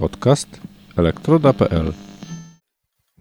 Podcast elektroda.pl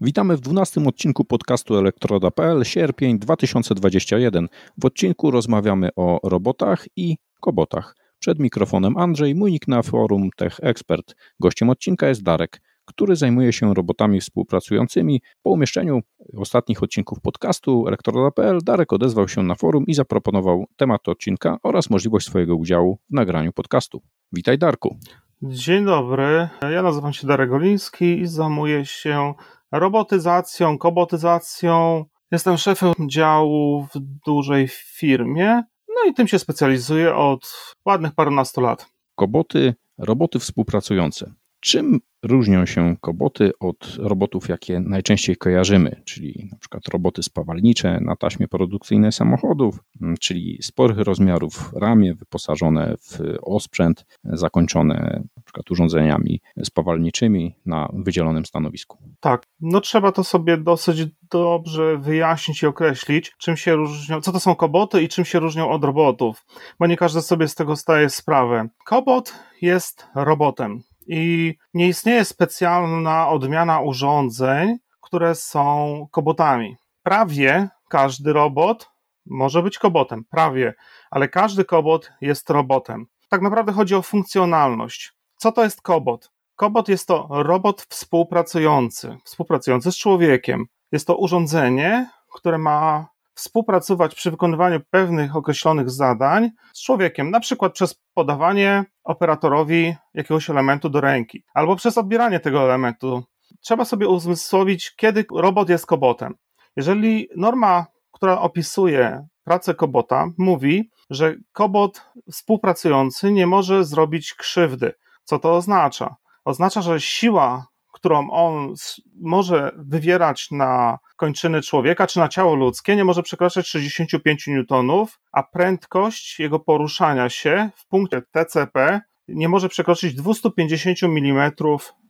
Witamy w 12 odcinku podcastu elektroda.pl sierpień 2021. W odcinku rozmawiamy o robotach i kobotach. Przed mikrofonem Andrzej, mój nick na forum Tech Expert. Gościem odcinka jest Darek, który zajmuje się robotami współpracującymi. Po umieszczeniu ostatnich odcinków podcastu elektroda.pl Darek odezwał się na forum i zaproponował temat odcinka oraz możliwość swojego udziału w nagraniu podcastu. Witaj Darku. Dzień dobry, ja nazywam się Darek Goliński i zajmuję się robotyzacją, kobotyzacją. Jestem szefem działu w dużej firmie, no i tym się specjalizuję od ładnych parunastu lat. Koboty, roboty współpracujące. Czym różnią się koboty od robotów, jakie najczęściej kojarzymy, czyli na przykład roboty spawalnicze na taśmie produkcyjnej samochodów, mm, czyli sporych rozmiarów ramię wyposażone w osprzęt, zakończone na przykład urządzeniami spawalniczymi na wydzielonym stanowisku. Tak, no trzeba to sobie dosyć dobrze wyjaśnić i określić, czym się różnią, co to są koboty i czym się różnią od robotów, bo nie każdy sobie z tego staje sprawę. Kobot jest robotem i nie istnieje specjalna odmiana urządzeń, które są kobotami. Prawie każdy robot może być kobotem, prawie, ale każdy kobot jest robotem. Tak naprawdę chodzi o funkcjonalność. Co to jest kobot? Kobot jest to robot współpracujący, współpracujący z człowiekiem. Jest to urządzenie, które ma współpracować przy wykonywaniu pewnych określonych zadań z człowiekiem, na przykład przez podawanie operatorowi jakiegoś elementu do ręki, albo przez odbieranie tego elementu. Trzeba sobie uzmysłowić, kiedy robot jest kobotem. Jeżeli norma, która opisuje pracę kobota, mówi, że kobot współpracujący nie może zrobić krzywdy. Co to oznacza? Oznacza, że siła, którą on może wywierać na kończyny człowieka czy na ciało ludzkie nie może przekroczyć 65 newtonów, a prędkość jego poruszania się w punkcie TCP nie może przekroczyć 250 mm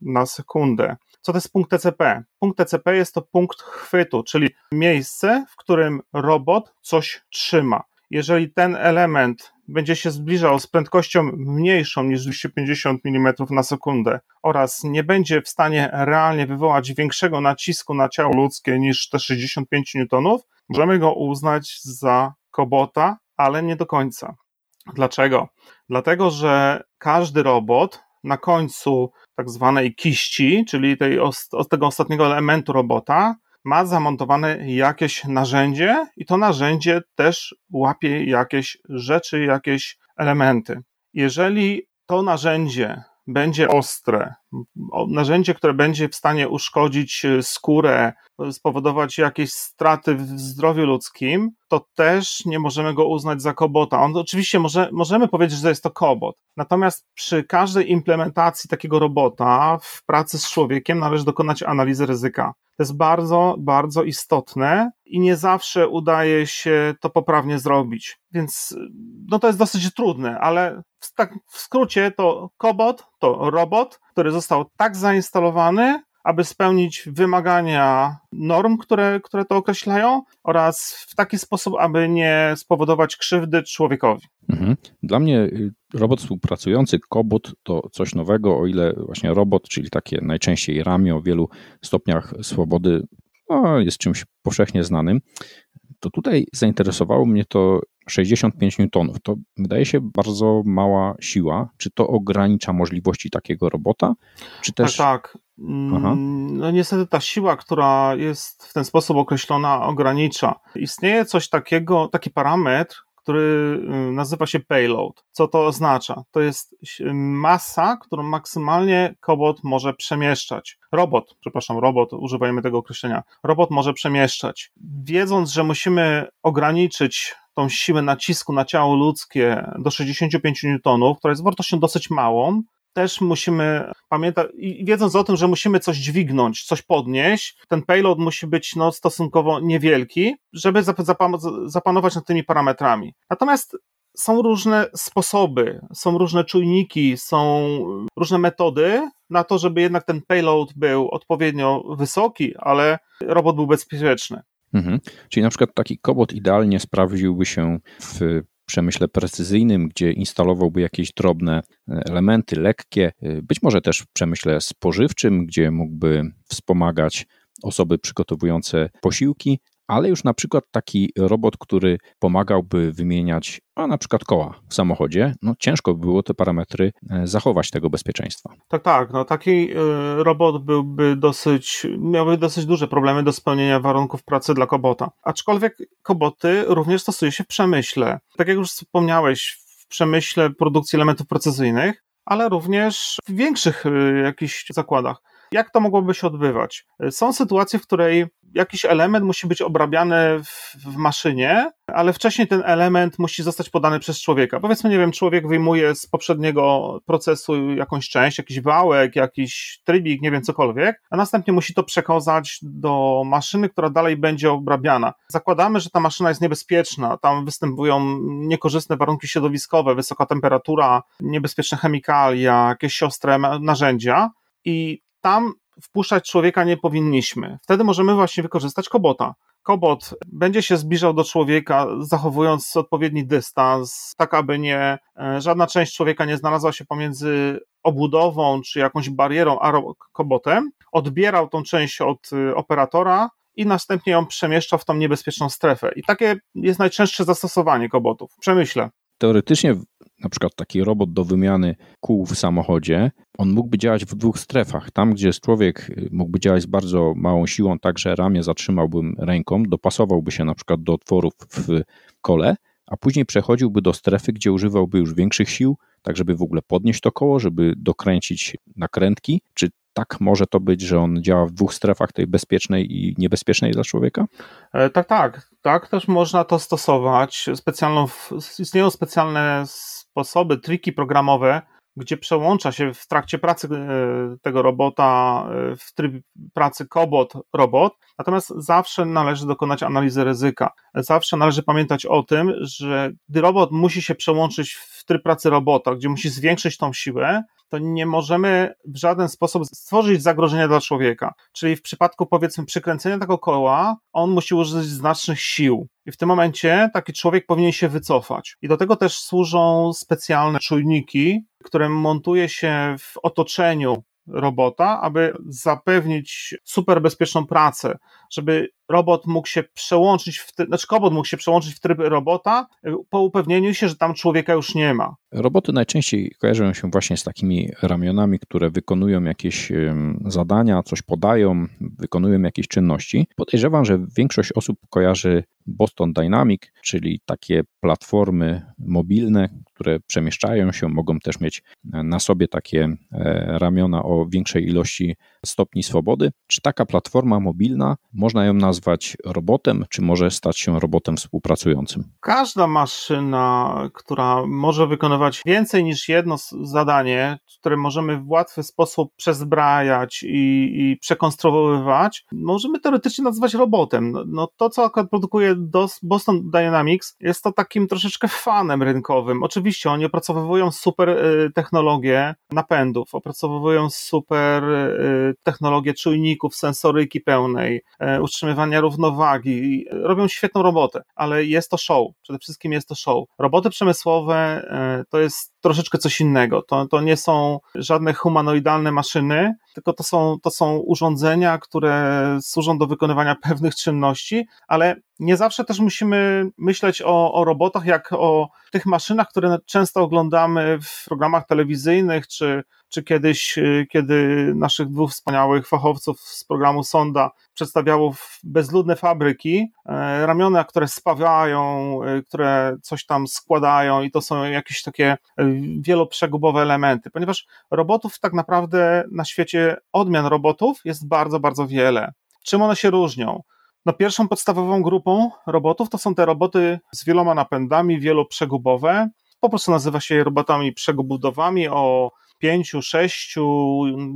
na sekundę. Co to jest punkt TCP? Punkt TCP jest to punkt chwytu, czyli miejsce, w którym robot coś trzyma. Jeżeli ten element będzie się zbliżał z prędkością mniejszą niż 250 mm na sekundę oraz nie będzie w stanie realnie wywołać większego nacisku na ciało ludzkie niż te 65 N, możemy go uznać za kobota, ale nie do końca. Dlaczego? Dlatego, że każdy robot na końcu tak zwanej kiści, czyli tej, tego ostatniego elementu robota, ma zamontowane jakieś narzędzie i to narzędzie też łapie jakieś rzeczy, jakieś elementy. Jeżeli to narzędzie będzie ostre, narzędzie, które będzie w stanie uszkodzić e, skórę, spowodować jakieś straty w zdrowiu ludzkim, to też nie możemy go uznać za kobota. On oczywiście może, możemy powiedzieć, że jest to kobot. Natomiast przy każdej implementacji takiego robota w pracy z człowiekiem należy dokonać analizy ryzyka. To jest bardzo, bardzo istotne i nie zawsze udaje się to poprawnie zrobić. Więc no to jest dosyć trudne, ale w, tak, w skrócie to kobot to robot, który został tak zainstalowany, aby spełnić wymagania norm, które, które to określają, oraz w taki sposób, aby nie spowodować krzywdy człowiekowi. Mhm. Dla mnie y, robot współpracujący, kobot, to coś nowego, o ile właśnie robot, czyli takie najczęściej ramię o wielu stopniach swobody, no, jest czymś powszechnie znanym, to tutaj zainteresowało mnie to 65 newtonów. To wydaje się bardzo mała siła. Czy to ogranicza możliwości takiego robota? Czy też... Tak, tak. Aha. Mm, no niestety ta siła, która jest w ten sposób określona, ogranicza. Istnieje coś takiego, taki parametr, który y, nazywa się payload. Co to oznacza? To jest masa, którą maksymalnie kobot może przemieszczać. Robot, przepraszam, robot, używajmy tego określenia. Robot może przemieszczać. Wiedząc, że musimy ograniczyć tą siłę nacisku na ciało ludzkie do 65 newtonów, która jest wartością dosyć małą, też musimy pamiętać, i wiedząc o tym, że musimy coś dźwignąć, coś podnieść, ten payload musi być no, stosunkowo niewielki, żeby zapanować nad tymi parametrami. Natomiast są różne sposoby, są różne czujniki, są różne metody na to, żeby jednak ten payload był odpowiednio wysoki, ale robot był bezpieczny. Mhm. Czyli na przykład taki kobot idealnie sprawdziłby się w przemyśle precyzyjnym, gdzie instalowałby jakieś drobne elementy, lekkie, być może też w przemyśle spożywczym, gdzie mógłby wspomagać osoby przygotowujące posiłki, ale już na przykład taki robot, który pomagałby wymieniać, a na przykład koła w samochodzie, no ciężko by było te parametry e, zachować tego bezpieczeństwa. Tak, tak, no taki e, robot byłby dosyć, miałby dosyć duże problemy do spełnienia warunków pracy dla kobota. Aczkolwiek koboty również stosuje się w przemyśle. Tak jak już wspomniałeś, w przemyśle produkcji elementów precyzyjnych, ale również w większych e, jakichś zakładach. Jak to mogłoby się odbywać? Są sytuacje, w której jakiś element musi być obrabiany w, w, maszynie, ale wcześniej ten element musi zostać podany przez człowieka. Powiedzmy, nie wiem, człowiek wyjmuje z poprzedniego procesu jakąś część, jakiś wałek, jakiś trybik, nie wiem, cokolwiek, a następnie musi to przekazać do maszyny, która dalej będzie obrabiana. Zakładamy, że ta maszyna jest niebezpieczna, tam występują niekorzystne warunki środowiskowe, wysoka temperatura, niebezpieczne chemikalia, jakieś siostre narzędzia i tam wpuszczać człowieka nie powinniśmy. Wtedy możemy właśnie wykorzystać kobota. Kobot będzie się zbliżał do człowieka, zachowując odpowiedni dystans, tak aby nie, e, żadna część człowieka nie znalazła się pomiędzy obudową czy jakąś barierą a kobotem. Odbierał tą część od e, operatora i następnie ją przemieszczał w tą niebezpieczną strefę. I takie jest najczęstsze zastosowanie kobotów. Przemyślę. Teoretycznie na przykład taki robot do wymiany kół w samochodzie, on mógłby działać w dwóch strefach. Tam, gdzie człowiek y, mógłby działać z bardzo małą siłą, tak że ramię zatrzymałbym ręką, dopasowałby się na przykład do otworów w kole, a później przechodziłby do strefy, gdzie używałby już większych sił, tak żeby w ogóle podnieść to koło, żeby dokręcić nakrętki. Czy tak może to być, że on działa w dwóch strefach, tej bezpiecznej i niebezpiecznej dla człowieka? E, tak, tak. Tak też można to stosować. Specjalną, istnieją specjalne sposoby, triki programowe, gdzie przełącza się w trakcie pracy e, tego robota e, w tryb pracy kobot-robot, natomiast zawsze należy dokonać analizy ryzyka. Zawsze należy pamiętać o tym, że gdy robot musi się przełączyć w tryb pracy robota, gdzie musi zwiększyć tą siłę, to nie możemy w żaden sposób stworzyć zagrożenia dla człowieka. Czyli w przypadku powiedzmy przykręcenia tego koła, on musi użyć znacznych sił. I w tym momencie taki człowiek powinien się wycofać. I do tego też służą specjalne czujniki, które montuje się w otoczeniu robota, aby zapewnić super bezpieczną pracę, żeby robot mógł się przełączyć, w znaczy kobot mógł się przełączyć w tryb robota y, po upewnieniu się, że tam człowieka już nie ma. Roboty najczęściej kojarzą się właśnie z takimi ramionami, które wykonują jakieś zadania, coś podają, wykonują jakieś czynności. Podejrzewam, że większość osób kojarzy Boston Dynamic, czyli takie platformy mobilne, które przemieszczają się, mogą też mieć na sobie takie e, ramiona o większej ilości stopni swobody. Czy taka platforma mobilna, można ją nazwać robotem, czy może stać się robotem współpracującym? Każda maszyna, która może wykonywać więcej niż jedno zadanie, które możemy w łatwy sposób przezbrajać i, i przekonstruowywać, możemy teoretycznie nazwać robotem. No, no to, co akurat produkuje Boston Dynamics, jest to takim troszeczkę fanem rynkowym. Oczywiście oni opracowują super y, technologie napędów, opracowują super technologię czujników, sensoryki pełnej, e, utrzymywania równowagi. Robią świetną robotę, ale jest to show. Przede wszystkim jest to show. Roboty przemysłowe e, to jest troszeczkę coś innego. To, to nie są żadne humanoidalne maszyny, tylko to są, to są urządzenia, które służą do wykonywania pewnych czynności, ale nie zawsze też musimy myśleć o, o robotach jak o tych maszynach, które często oglądamy w programach telewizyjnych, czy, czy kiedyś, kiedy naszych dwóch wspaniałych fachowców z programu Sonda przedstawiało bezludne fabryki, e, ramiona, które spawiają, e, które coś tam składają i to są jakieś takie wieloprzegubowe elementy, ponieważ robotów tak naprawdę na świecie, odmian robotów jest bardzo, bardzo wiele. Czym one się różnią? No pierwszą podstawową grupą robotów to są te roboty z wieloma napędami, wieloprzegubowe. Po prostu nazywa się je robotami przegubowymi o 5, 6,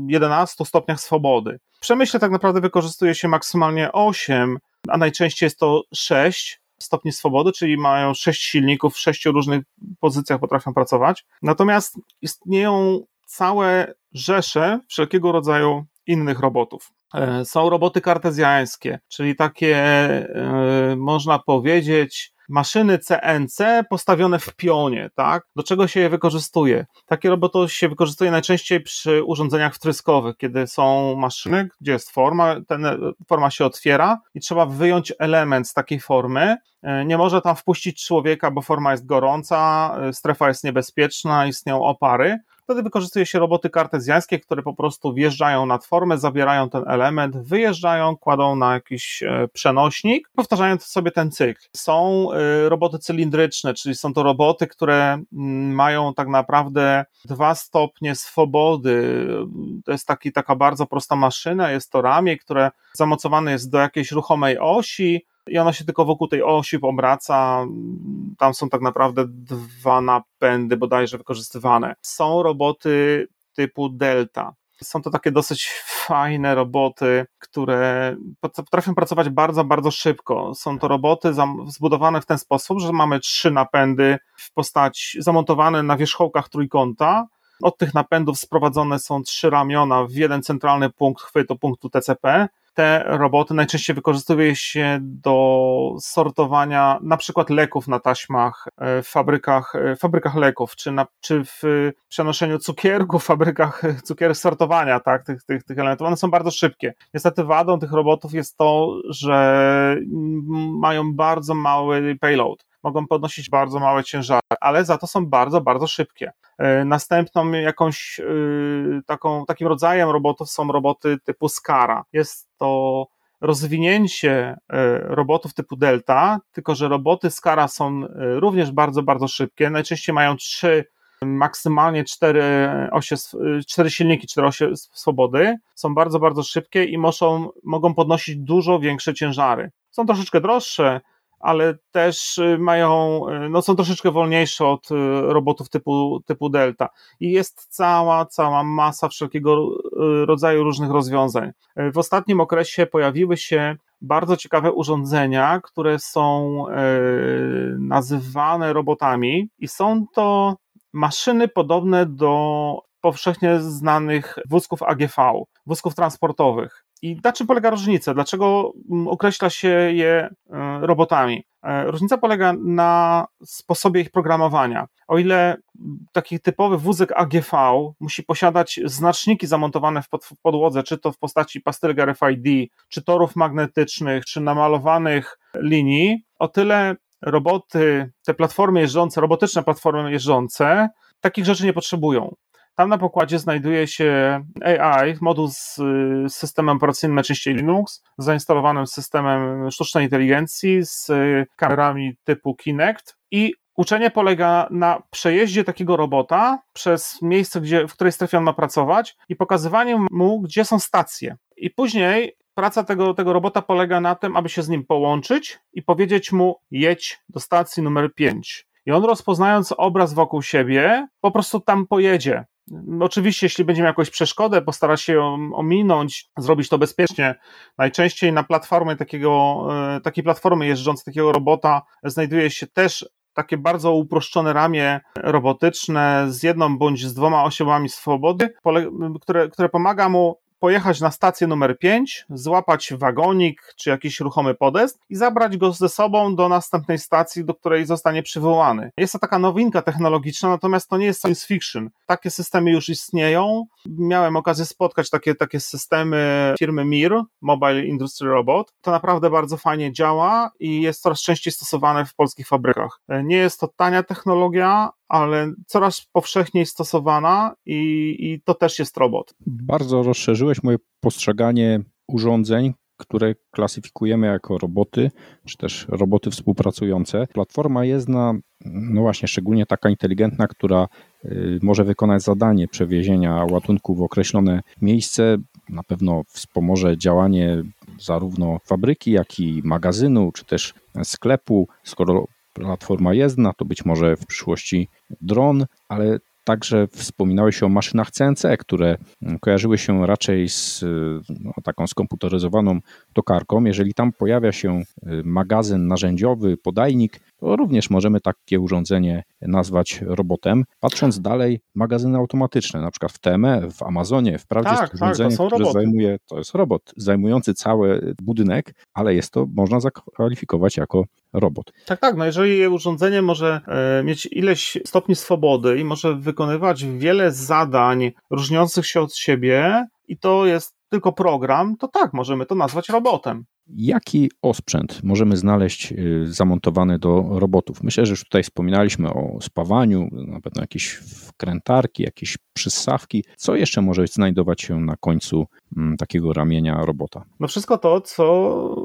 11 stopniach swobody. W przemyśle tak naprawdę wykorzystuje się maksymalnie 8, a najczęściej jest to 6 stopni swobody, czyli mają 6 silników w 6 różnych pozycjach potrafią pracować. Natomiast istnieją całe rzesze wszelkiego rodzaju innych robotów. E, są roboty kartezjańskie, czyli takie, e, można powiedzieć, maszyny CNC postawione w pionie, tak? Do czego się je wykorzystuje? Takie roboty się wykorzystuje najczęściej przy urządzeniach wtryskowych, kiedy są maszyny, gdzie jest forma, ten forma się otwiera i trzeba wyjąć element z takiej formy. E, nie może tam wpuścić człowieka, bo forma jest gorąca, e, strefa jest niebezpieczna, istnieją opary. Wtedy wykorzystuje się roboty kartezjańskie, które po prostu wjeżdżają nad formę, zabierają ten element, wyjeżdżają, kładą na jakiś e, przenośnik, powtarzając sobie ten cykl. Są e, roboty cylindryczne, czyli są to roboty, które mm, mają tak naprawdę dwa stopnie swobody. To jest taki, taka bardzo prosta maszyna, jest to ramię, które zamocowane jest do jakiejś ruchomej osi, i ona się tylko wokół tej osi obraca. Tam są tak naprawdę dwa napędy bodajże wykorzystywane. Są roboty typu Delta. Są to takie dosyć fajne roboty, które potrafią pracować bardzo, bardzo szybko. Są to roboty zbudowane w ten sposób, że mamy trzy napędy w postaci zamontowane na wierzchołkach trójkąta. Od tych napędów sprowadzone są trzy ramiona w jeden centralny punkt chwytu punktu TCP te roboty najczęściej wykorzystuje się do sortowania na przykład leków na taśmach e, w fabrykach, e, fabrykach leków, czy, na, czy w przenoszeniu cukierku w fabrykach cukier sortowania tak, tych, tych, tych elementów. One są bardzo szybkie. Niestety wadą tych robotów jest to, że mają bardzo mały payload mogą podnosić bardzo małe ciężary, ale za to są bardzo, bardzo szybkie. E, następną jakąś e, taką, takim rodzajem robotów są roboty typu Skara. Jest to rozwinięcie e, robotów typu Delta, tylko że roboty Skara są również bardzo, bardzo szybkie. Najczęściej mają trzy maksymalnie cztery osie, cztery silniki, cztery osie swobody, są bardzo, bardzo szybkie i muszą, mogą podnosić dużo większe ciężary. Są troszeczkę droższe, ale też y, mają, y, no są troszeczkę wolniejsze od y, robotów typu, typu Delta. I jest cała, cała masa wszelkiego rodzaju różnych rozwiązań. W ostatnim okresie pojawiły się bardzo ciekawe urządzenia, które są nazywane robotami i są to maszyny podobne do powszechnie znanych wózków AGV, wózków transportowych. I na czym polega różnica? Dlaczego mm, określa się je e, robotami? E, różnica polega na sposobie ich programowania. O ile taki typowy wózek AGV musi posiadać znaczniki zamontowane w podłodze, czy to w postaci pastylek RFID, czy torów magnetycznych, czy namalowanych linii, o tyle roboty, te platformy jeżdżące, robotyczne platformy jeżdżące, takich rzeczy nie potrzebują. Tam na pokładzie znajduje się AI, moduł z systemem operacyjnym, najczęściej Linux, zainstalowanym systemem sztucznej inteligencji, z kamerami typu Kinect i Uczenie polega na przejeździe takiego robota przez miejsce, gdzie, w której strefie on ma pracować i pokazywaniu mu, gdzie są stacje. I później praca tego, tego robota polega na tym, aby się z nim połączyć i powiedzieć mu: jedź do stacji numer 5. I on rozpoznając obraz wokół siebie, po prostu tam pojedzie. Oczywiście, jeśli będzie miał jakąś przeszkodę, postara się ją ominąć, zrobić to bezpiecznie. Najczęściej na platformie takiego, e, takiej platformy jeżdżącej takiego robota znajduje się też takie bardzo uproszczone ramię robotyczne z jedną bądź z dwoma osiołami swobody, które, które pomaga mu pojechać na stację numer 5, złapać wagonik czy jakiś ruchomy podest i zabrać go ze sobą do następnej stacji, do której zostanie przywołany. Jest to taka nowinka technologiczna, natomiast to nie jest science fiction. Takie systemy już istnieją. Miałem okazję spotkać takie, takie systemy firmy MIR, Mobile Industry Robot. To naprawdę bardzo fajnie działa i jest coraz częściej stosowane w polskich fabrykach. Nie jest to tania technologia, ale coraz powszechniej stosowana i, i to też jest robot. Bardzo rozszerzyłeś moje postrzeganie urządzeń, które klasyfikujemy jako roboty, czy też roboty współpracujące. Platforma jest na, no właśnie, szczególnie taka inteligentna, która y, może wykonać zadanie przewiezienia ładunku w określone miejsce. Na pewno wspomoże działanie zarówno fabryki, jak i magazynu, czy też sklepu. Skoro platforma jezdna, to być może w przyszłości dron, ale Także wspominałeś o maszynach CNC, które kojarzyły się raczej z no, taką skomputeryzowaną tokarką. Jeżeli tam pojawia się y, magazyn narzędziowy, podajnik, to również możemy takie urządzenie nazwać robotem. Patrząc dalej, magazyny automatyczne, na przykład w TME, w Amazonie, wprawdzie tak, jest urządzenie, tak, to które roboty. zajmuje, to jest robot zajmujący cały budynek, ale jest to, można zakwalifikować jako robot. Tak, tak. No jeżeli urządzenie może e, mieć ileś stopni swobody i może wykonywać wiele zadań różniących się od siebie, i to jest tylko program, to tak, możemy to nazwać robotem. Jaki osprzęt możemy znaleźć y, zamontowany do robotów? Myślę, że już tutaj wspominaliśmy o spawaniu, na pewno jakieś wkrętarki, jakieś przyssawki. Co jeszcze może znajdować się na końcu mm, takiego ramienia robota? No wszystko to, co,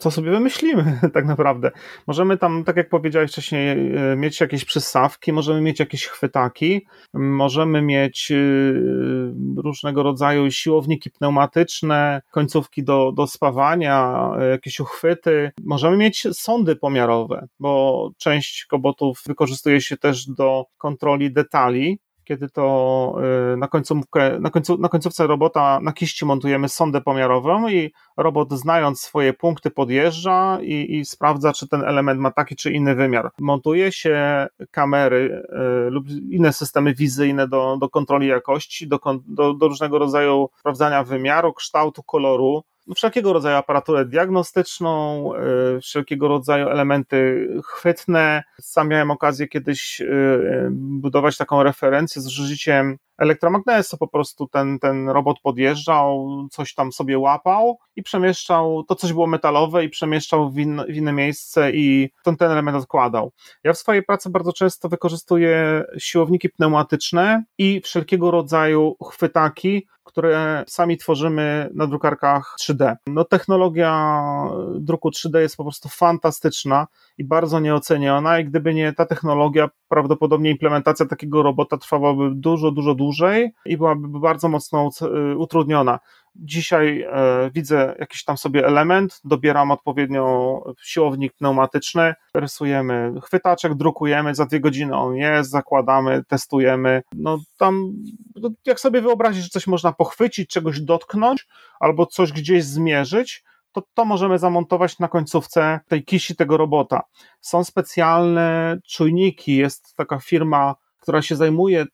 co sobie wymyślimy tak naprawdę. Możemy tam, tak jak powiedziałeś wcześniej, e, mieć jakieś przyssawki, możemy mieć jakieś chwytaki, możemy mieć y, różnego rodzaju siłowniki pneumatyczne, końcówki do, do spawania, jakieś uchwyty. Możemy mieć sądy pomiarowe, bo część kobotów wykorzystuje się też do kontroli detali, kiedy to y, na, końcówkę, na, końcu, na końcówce robota na kiści montujemy sondę pomiarową i robot znając swoje punkty podjeżdża i, i sprawdza, czy ten element ma taki czy inny wymiar. Montuje się kamery y, lub inne systemy wizyjne do, do kontroli jakości, do, do, do różnego rodzaju sprawdzania wymiaru, kształtu, koloru wszelkiego rodzaju aparaturę diagnostyczną, y, wszelkiego rodzaju elementy chwytne. Sam miałem okazję kiedyś y, y, budować taką referencję z użyciem elektromagnesu, po prostu ten, ten robot podjeżdżał, coś tam sobie łapał i przemieszczał, to coś było metalowe i przemieszczał w, in, w inne miejsce i ten, ten element odkładał. Ja w swojej pracy bardzo często wykorzystuję siłowniki pneumatyczne i wszelkiego rodzaju chwytaki, które sami tworzymy na drukarkach 3D. No, technologia druku 3D jest po prostu fantastyczna i bardzo nieoceniona, i gdyby nie ta technologia, prawdopodobnie implementacja takiego robota trwałaby dużo, dużo dłużej i byłaby bardzo mocno y, utrudniona. Dzisiaj e, widzę jakiś tam sobie element, dobieram odpowiednio siłownik pneumatyczny, rysujemy chwytaczek, drukujemy, za dwie godziny on jest, zakładamy, testujemy. No tam, no, jak sobie wyobrazić, że coś można pochwycić, czegoś dotknąć albo coś gdzieś zmierzyć, to to możemy zamontować na końcówce tej kisi tego robota. Są specjalne czujniki, jest taka firma, która się zajmuje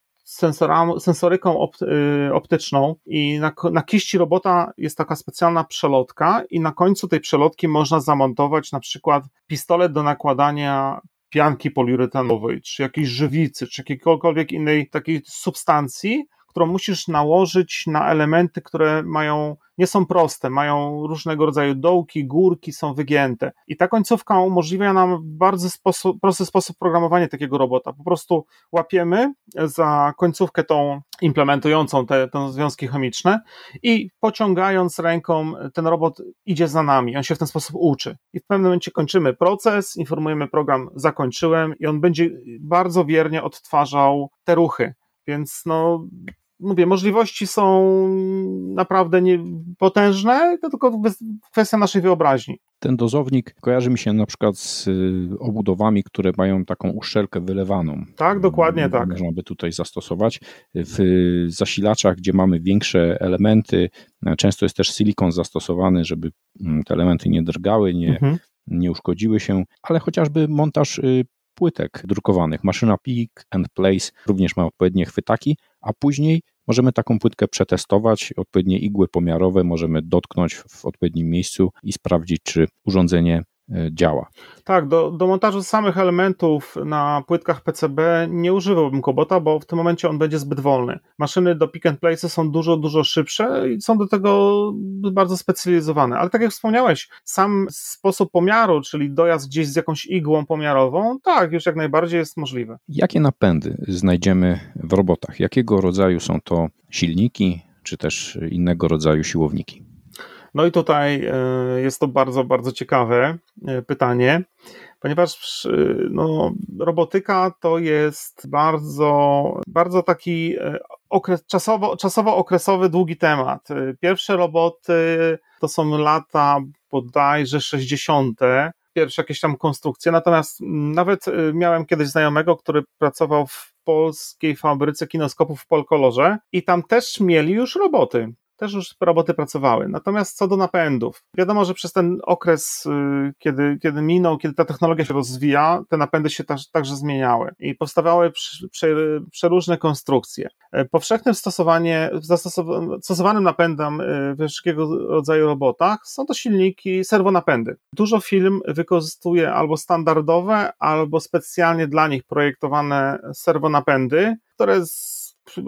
sensoryką opt, y, optyczną i na, na kiści robota jest taka specjalna przelotka i na końcu tej przelotki można zamontować na przykład pistolet do nakładania pianki poliuretanowej, czy jakiejś żywicy, czy jakiejkolwiek innej takiej substancji, którą musisz nałożyć na elementy, które mają, nie są proste, mają różnego rodzaju dołki, górki, są wygięte. I ta końcówka umożliwia nam bardzo prosty sposób programowania takiego robota. Po prostu łapiemy za końcówkę tą implementującą te, te związki chemiczne i pociągając ręką, ten robot idzie za nami, on się w ten sposób uczy. I w pewnym momencie kończymy proces, informujemy program, zakończyłem i on będzie bardzo wiernie odtwarzał te ruchy. Więc no, mówię, możliwości są naprawdę nie, potężne, to tylko kwestia naszej wyobraźni. Ten dozownik kojarzy mi się na przykład z y, obudowami, które mają taką uszczelkę wylewaną. Tak, dokładnie tak. Można by tutaj zastosować. W zasilaczach, gdzie mamy większe elementy, często jest też silikon zastosowany, żeby mm, te elementy nie drgały, nie, mhm. nie uszkodziły się, ale chociażby montaż y, płytek drukowanych. Maszyna Pick and Place również ma odpowiednie chwytaki, a później możemy taką płytkę przetestować, odpowiednie igły pomiarowe możemy dotknąć w odpowiednim miejscu i sprawdzić, czy urządzenie działa. Tak, do, do montażu samych elementów na płytkach PCB nie używałbym Kobota, bo w tym momencie on będzie zbyt wolny. Maszyny do pick and place są dużo, dużo szybsze i są do tego bardzo specjalizowane. Ale tak jak wspomniałeś, sam sposób pomiaru, czyli dojazd gdzieś z jakąś igłą pomiarową, tak, już jak najbardziej jest możliwe. Jakie napędy znajdziemy w robotach? Jakiego rodzaju są to silniki, czy też innego rodzaju siłowniki? No i tutaj e, jest to bardzo, bardzo ciekawe e, pytanie, ponieważ e, no, robotyka to jest bardzo, bardzo taki okres, czasowo, czasowo-okresowy, długi temat. Pierwsze roboty to są lata bodajże 60 pierwsze jakieś tam konstrukcje, natomiast nawet miałem kiedyś znajomego, który pracował w polskiej fabryce kinoskopów w Polkolorze i tam też mieli już roboty. Też już roboty pracowały. Natomiast co do napędów, wiadomo, że przez ten okres, y, kiedy, kiedy minął, kiedy ta technologia się rozwija, te napędy się także, także zmieniały i powstawały przeróżne konstrukcje. E, powszechnym stosowanie, stosowanym napędem y, we wszystkiego rodzaju robotach są to silniki, serwonapędy. Dużo firm wykorzystuje albo standardowe, albo specjalnie dla nich projektowane serwonapędy, które z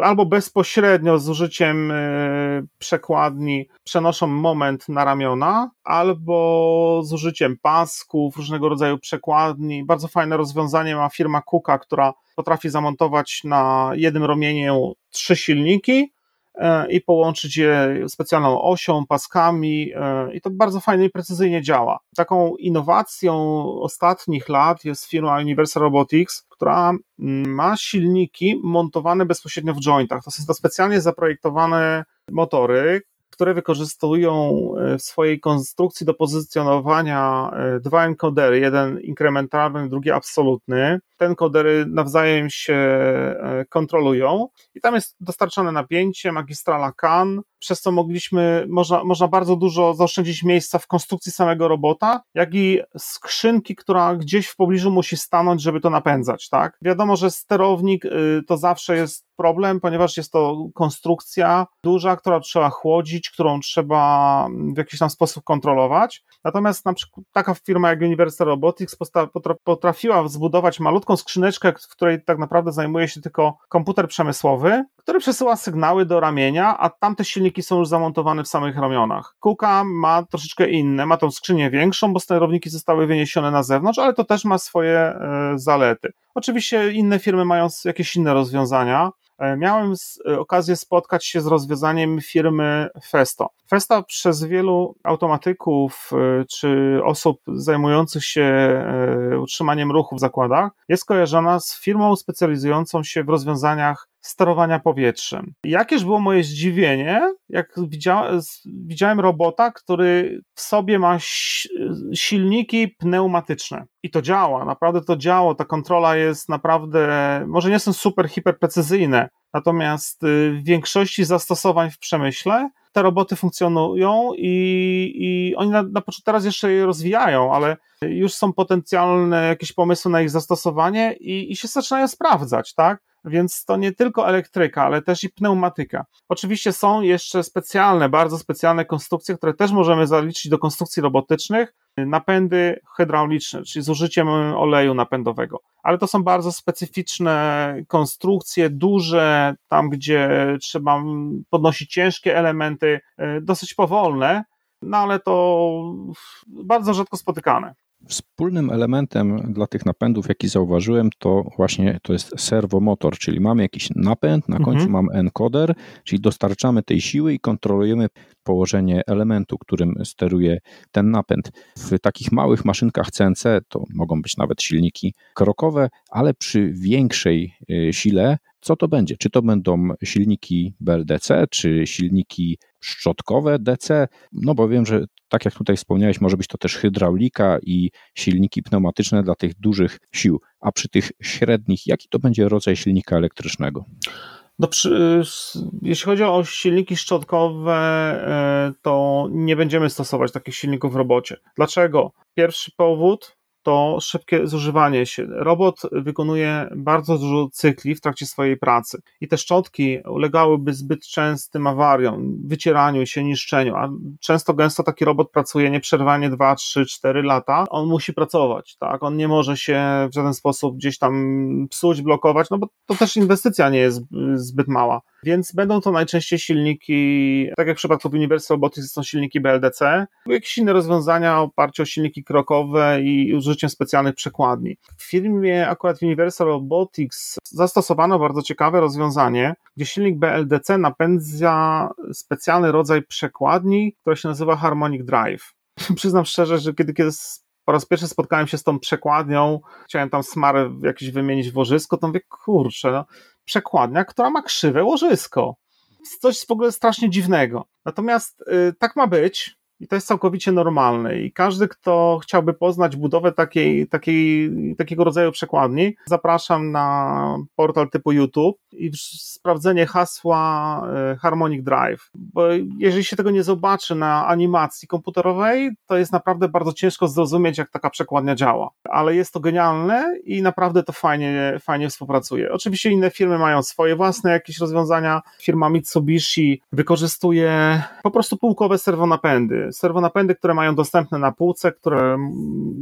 albo bezpośrednio z użyciem e, przekładni przenoszą moment na ramiona, albo z użyciem pasków, różnego rodzaju przekładni. Bardzo fajne rozwiązanie ma firma Kuka, która potrafi zamontować na jednym ramieniu trzy silniki i połączyć je specjalną osią, paskami e, i to bardzo fajnie i precyzyjnie działa. Taką innowacją ostatnich lat jest firma Universal Robotics, która ma silniki montowane bezpośrednio w jointach. To są to specjalnie zaprojektowane motory, które wykorzystują e, w swojej konstrukcji do pozycjonowania e, dwa encodery, jeden inkrementalny, drugi absolutny. Te encodery nawzajem się e, kontrolują i tam jest dostarczane napięcie, magistrala CAN, przez co mogliśmy, można, można bardzo dużo zaoszczędzić miejsca w konstrukcji samego robota, jak i skrzynki, która gdzieś w pobliżu musi stanąć, żeby to napędzać, tak? Wiadomo, że sterownik y, to zawsze jest problem, ponieważ jest to konstrukcja duża, która trzeba chłodzić, którą trzeba w jakiś tam sposób kontrolować. Natomiast na przykład taka firma jak Universal Robotics potrafiła zbudować malutką skrzyneczkę, w której tak naprawdę zajmuje się tylko komputer przemysłowy, który przesyła sygnały do ramienia, a tamte silniki są już zamontowane w samych ramionach. Kuka ma troszeczkę inne, ma tą skrzynię większą, bo sterowniki zostały wyniesione na zewnątrz, ale to też ma swoje e, zalety. Oczywiście inne firmy mają jakieś inne rozwiązania. E, miałem e, okazję spotkać się z rozwiązaniem firmy Festo. Festa przez wielu automatyków e, czy osób zajmujących się utrzymaniem ruchu w zakładach jest kojarzona z firmą specjalizującą się w rozwiązaniach sterowania powietrzem. Jakież było moje zdziwienie, jak widziałem, widziałem robota, który w sobie ma silniki pneumatyczne. I to działa, naprawdę to działa. Ta kontrola jest naprawdę, może nie są super hiperprecyzyjne, natomiast y, w większości zastosowań w przemyśle te roboty funkcjonują i, i oni na, na początku teraz jeszcze je rozwijają, ale już są potencjalne jakieś pomysły na ich zastosowanie i, i się zaczynają sprawdzać, tak? Więc to nie tylko elektryka, ale też i pneumatyka. Oczywiście są jeszcze specjalne, bardzo specjalne konstrukcje, które też możemy zaliczyć do konstrukcji robotycznych, napędy hydrauliczne, czyli z użyciem oleju napędowego. Ale to są bardzo specyficzne konstrukcje, duże, tam gdzie trzeba podnosić ciężkie elementy, e, dosyć powolne, no ale to bardzo rzadko spotykane. Wspólnym elementem dla tych napędów, jaki zauważyłem, to właśnie to jest serwomotor, czyli mamy jakiś napęd, na końcu mhm. mamy encoder, czyli dostarczamy tej siły i kontrolujemy położenie elementu, którym steruje ten napęd. W takich małych maszynkach CNC to mogą być nawet silniki krokowe, ale przy większej y, sile co to będzie? Czy to będą silniki BLDC, czy silniki szczotkowe DC? No bo wiem, że tak jak tutaj wspomniałeś, może być to też hydraulika i silniki pneumatyczne dla tych dużych sił. A przy tych średnich, jaki to będzie rodzaj silnika elektrycznego? No przy, jeśli chodzi o silniki szczotkowe, e, to nie będziemy stosować takich silników w robocie. Dlaczego? Pierwszy powód, to szybkie zużywanie się. Robot wykonuje bardzo dużo cykli w trakcie swojej pracy i te szczotki ulegałyby zbyt częstym awariom, wycieraniu się, niszczeniu, a często gęsto taki robot pracuje nieprzerwanie 2, 3, 4 lata. On musi pracować, tak? On nie może się w żaden sposób gdzieś tam psuć, blokować, no bo to też inwestycja nie jest zbyt mała. Więc będą to najczęściej silniki, tak jak w przypadku Universal Robotics są silniki BLDC, jakieś inne rozwiązania oparte o silniki krokowe i użyciem specjalnych przekładni. W firmie akurat Universal Robotics zastosowano bardzo ciekawe rozwiązanie, gdzie silnik BLDC napędza specjalny rodzaj przekładni, która się nazywa Harmonic Drive. Przyznam szczerze, że kiedy, kiedy po raz pierwszy spotkałem się z tą przekładnią, chciałem tam smarę jakieś wymienić w łożysko, to mówię, kurczę, no, przekładnia, która ma krzywe łożysko. Coś w ogóle strasznie dziwnego. Natomiast y, tak ma być. I to jest całkowicie normalne. I każdy, kto chciałby poznać budowę takiej, takiej, takiego rodzaju przekładni, zapraszam na portal typu YouTube i sprawdzenie hasła e, Harmonic Drive. Bo jeżeli się tego nie zobaczy na animacji komputerowej, to jest naprawdę bardzo ciężko zrozumieć, jak taka przekładnia działa. Ale jest to genialne i naprawdę to fajnie, fajnie współpracuje. Oczywiście inne firmy mają swoje własne jakieś rozwiązania. Firma Mitsubishi wykorzystuje po prostu półkowe serwonapędy. Serwonapędy, które mają dostępne na półce, które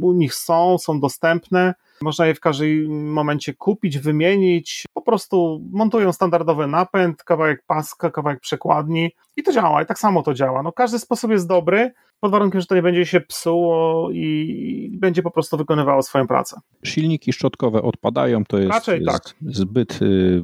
u nich są, są dostępne. Można je w każdym momencie kupić, wymienić. Po prostu montują standardowy napęd, kawałek paska, kawałek przekładni i to działa. I tak samo to działa. No, każdy sposób jest dobry pod warunkiem, że to nie będzie się psuło i będzie po prostu wykonywało swoją pracę. Silniki szczotkowe odpadają, to jest Raczej tak. zbyt, y,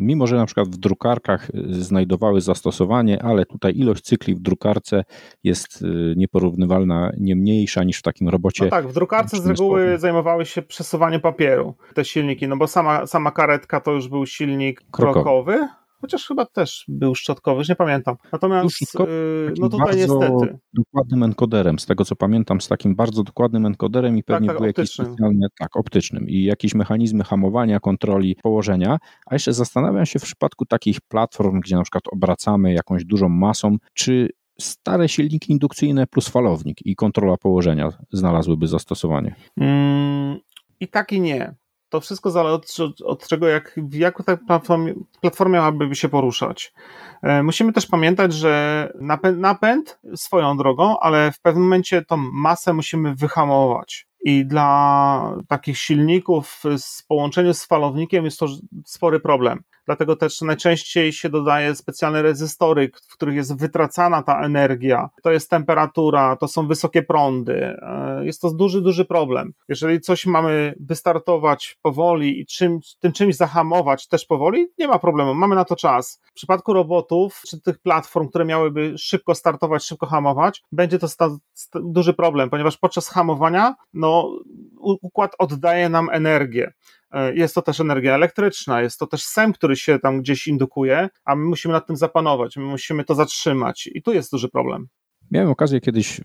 mimo że na przykład w drukarkach znajdowały zastosowanie, ale tutaj ilość cykli w drukarce jest y, nieporównywalna, nie mniejsza niż w takim robocie. No tak, w drukarce z reguły zajmowały się przesuwaniem papieru te silniki, no bo sama, sama karetka to już był silnik krokowy. krokowy Chociaż chyba też był szczotkowy, już nie pamiętam. Natomiast yy, no tutaj niestety. Dokładnym encoderem, z tego co pamiętam, z takim bardzo dokładnym encoderem i tak, pewnie tak, tak, był jakiś specjalny, tak, optycznym i jakieś mechanizmy hamowania, kontroli położenia. A jeszcze zastanawiam się w przypadku takich platform, gdzie na przykład obracamy jakąś dużą masą, czy stare silniki indukcyjne plus falownik i kontrola położenia znalazłyby zastosowanie? Mm, I tak i nie to wszystko zależy od, od jak, w jaką ta platformie, platformie miałaby się poruszać. E, musimy też pamiętać, że napęd, napęd swoją drogą, ale w pewnym momencie tą masę musimy wyhamować. I dla takich silników z połączeniu z falownikiem jest to spory problem dlatego też najczęściej się dodaje specjalne rezystory, w których jest wytracana ta energia. To jest temperatura, to są wysokie prądy. E, jest to duży, duży problem. Jeżeli coś mamy wystartować powoli i tym czymś zahamować też powoli, nie ma problemu, mamy na to czas. W przypadku robotów czy tych platform, które miałyby szybko startować, szybko hamować, będzie to duży problem, ponieważ podczas hamowania no, układ oddaje nam energię. E, jest to też energia elektryczna, jest to też SEM, który się tam gdzieś indukuje, a my musimy nad tym zapanować, my musimy to zatrzymać i tu jest duży problem. Miałem okazję kiedyś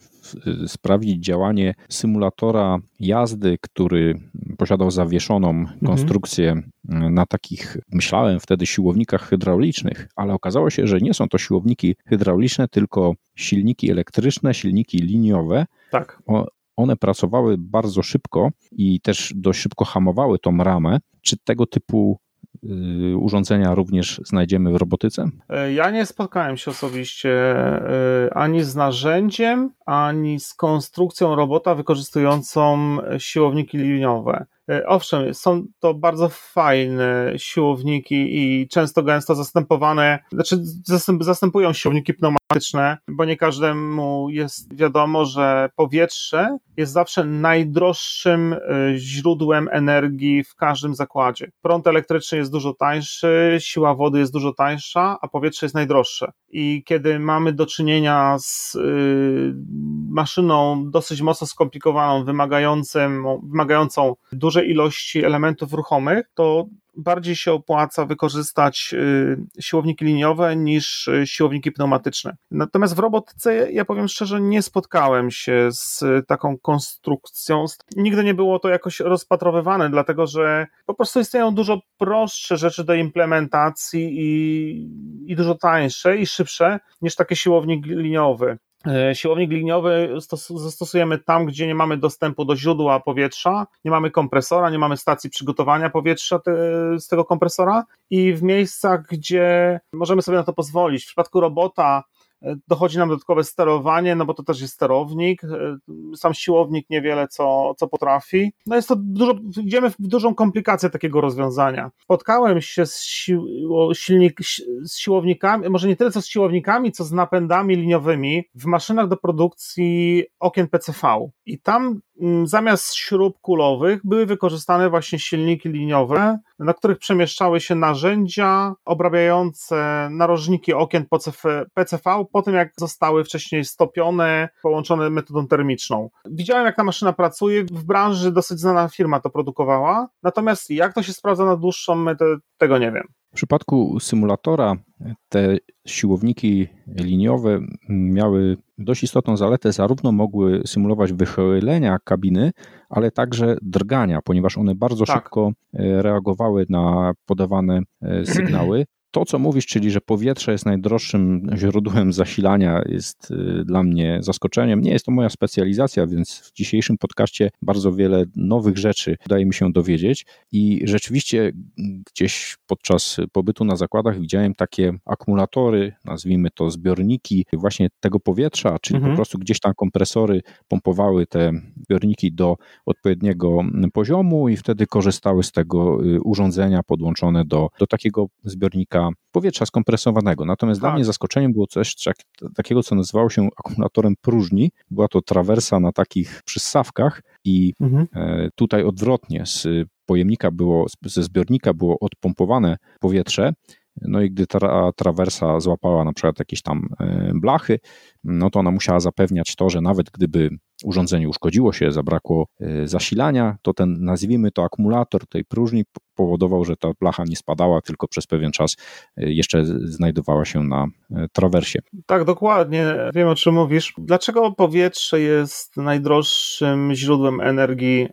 sprawdzić działanie symulatora jazdy, który posiadał zawieszoną mhm. konstrukcję mhm. na takich, myślałem wtedy, siłownikach hydraulicznych, ale okazało się, że nie są to siłowniki hydrauliczne, tylko silniki elektryczne, silniki liniowe. Tak. O, one pracowały bardzo szybko i też dość szybko hamowały tą ramę. Czy tego typu y, urządzenia również znajdziemy w robotyce? E, ja nie spotkałem się osobiście e, ani z narzędziem, ani z konstrukcją robota wykorzystującą siłowniki liniowe. E, owszem, są to bardzo fajne siłowniki i często gęsto zastępowane, znaczy zastępują siłowniki pneumatyczne, bo nie każdemu jest wiadomo, że powietrze jest zawsze najdroższym e, źródłem energii w każdym zakładzie. Prąd elektryczny jest dużo tańszy, siła wody jest dużo tańsza, a powietrze jest najdroższe. I kiedy mamy do czynienia z y, maszyną dosyć mocno skomplikowaną, wymagającą, wymagającą dużej ilości elementów ruchomych, to bardziej się opłaca wykorzystać y, siłowniki liniowe niż y, siłowniki pneumatyczne. Natomiast w robotyce, ja powiem szczerze, nie spotkałem się z taką konstrukcją. Nigdy nie było to jakoś rozpatrowywane, dlatego że po prostu istnieją dużo prostsze rzeczy do implementacji i, i dużo tańsze i szybsze niż takie siłownik liniowy. E, siłownik liniowy zastosujemy tam, gdzie nie mamy dostępu do źródła powietrza, nie mamy kompresora, nie mamy stacji przygotowania powietrza te, z tego kompresora i w miejscach, gdzie możemy sobie na to pozwolić. W przypadku robota dochodzi nam dodatkowe sterowanie, no bo to też jest sterownik, sam siłownik niewiele co, co potrafi. No jest to dużo, idziemy w dużą komplikację takiego rozwiązania. Spotkałem się z, sił, silnik, z siłownikami, może nie tyle co z siłownikami, co z napędami liniowymi w maszynach do produkcji okien PCV. I tam zamiast śrub kulowych były wykorzystane właśnie silniki liniowe, na których przemieszczały się narzędzia obrabiające narożniki okien PCV po tym, jak zostały wcześniej stopione, połączone metodą termiczną. Widziałem, jak ta maszyna pracuje. W branży dosyć znana firma to produkowała. Natomiast jak to się sprawdza na dłuższą metę, tego nie wiem. W przypadku symulatora te siłowniki liniowe miały dość istotną zaletę, zarówno mogły symulować wychylenia kabiny, ale także drgania, ponieważ one bardzo tak. szybko reagowały na podawane sygnały to, co mówisz, czyli że powietrze jest najdroższym źródłem zasilania, jest y, dla mnie zaskoczeniem. Nie jest to moja specjalizacja, więc w dzisiejszym podcaście bardzo wiele nowych rzeczy udaje mi się dowiedzieć. I rzeczywiście gdzieś podczas pobytu na zakładach widziałem takie akumulatory, nazwijmy to zbiorniki właśnie tego powietrza, czyli mhm. po prostu gdzieś tam kompresory pompowały te zbiorniki do odpowiedniego poziomu i wtedy korzystały z tego y, urządzenia podłączone do, do takiego zbiornika powietrza skompresowanego. Natomiast tak. dla mnie zaskoczeniem było coś takiego, co nazywało się akumulatorem próżni. Była to trawersa na takich przyssawkach i mhm. E, tutaj odwrotnie z pojemnika było, ze zbiornika było odpompowane powietrze, no i gdy ta trawersa złapała na przykład jakieś tam e, blachy, no to ona musiała zapewniać to, że nawet gdyby urządzenie uszkodziło się, zabrakło e, zasilania, to ten, nazwijmy to akumulator tej próżni powodował, że ta blacha nie spadała, tylko przez pewien czas e, jeszcze znajdowała się na e, trawersie. Tak, dokładnie. Wiem o czym mówisz. Dlaczego powietrze jest najdroższym źródłem energii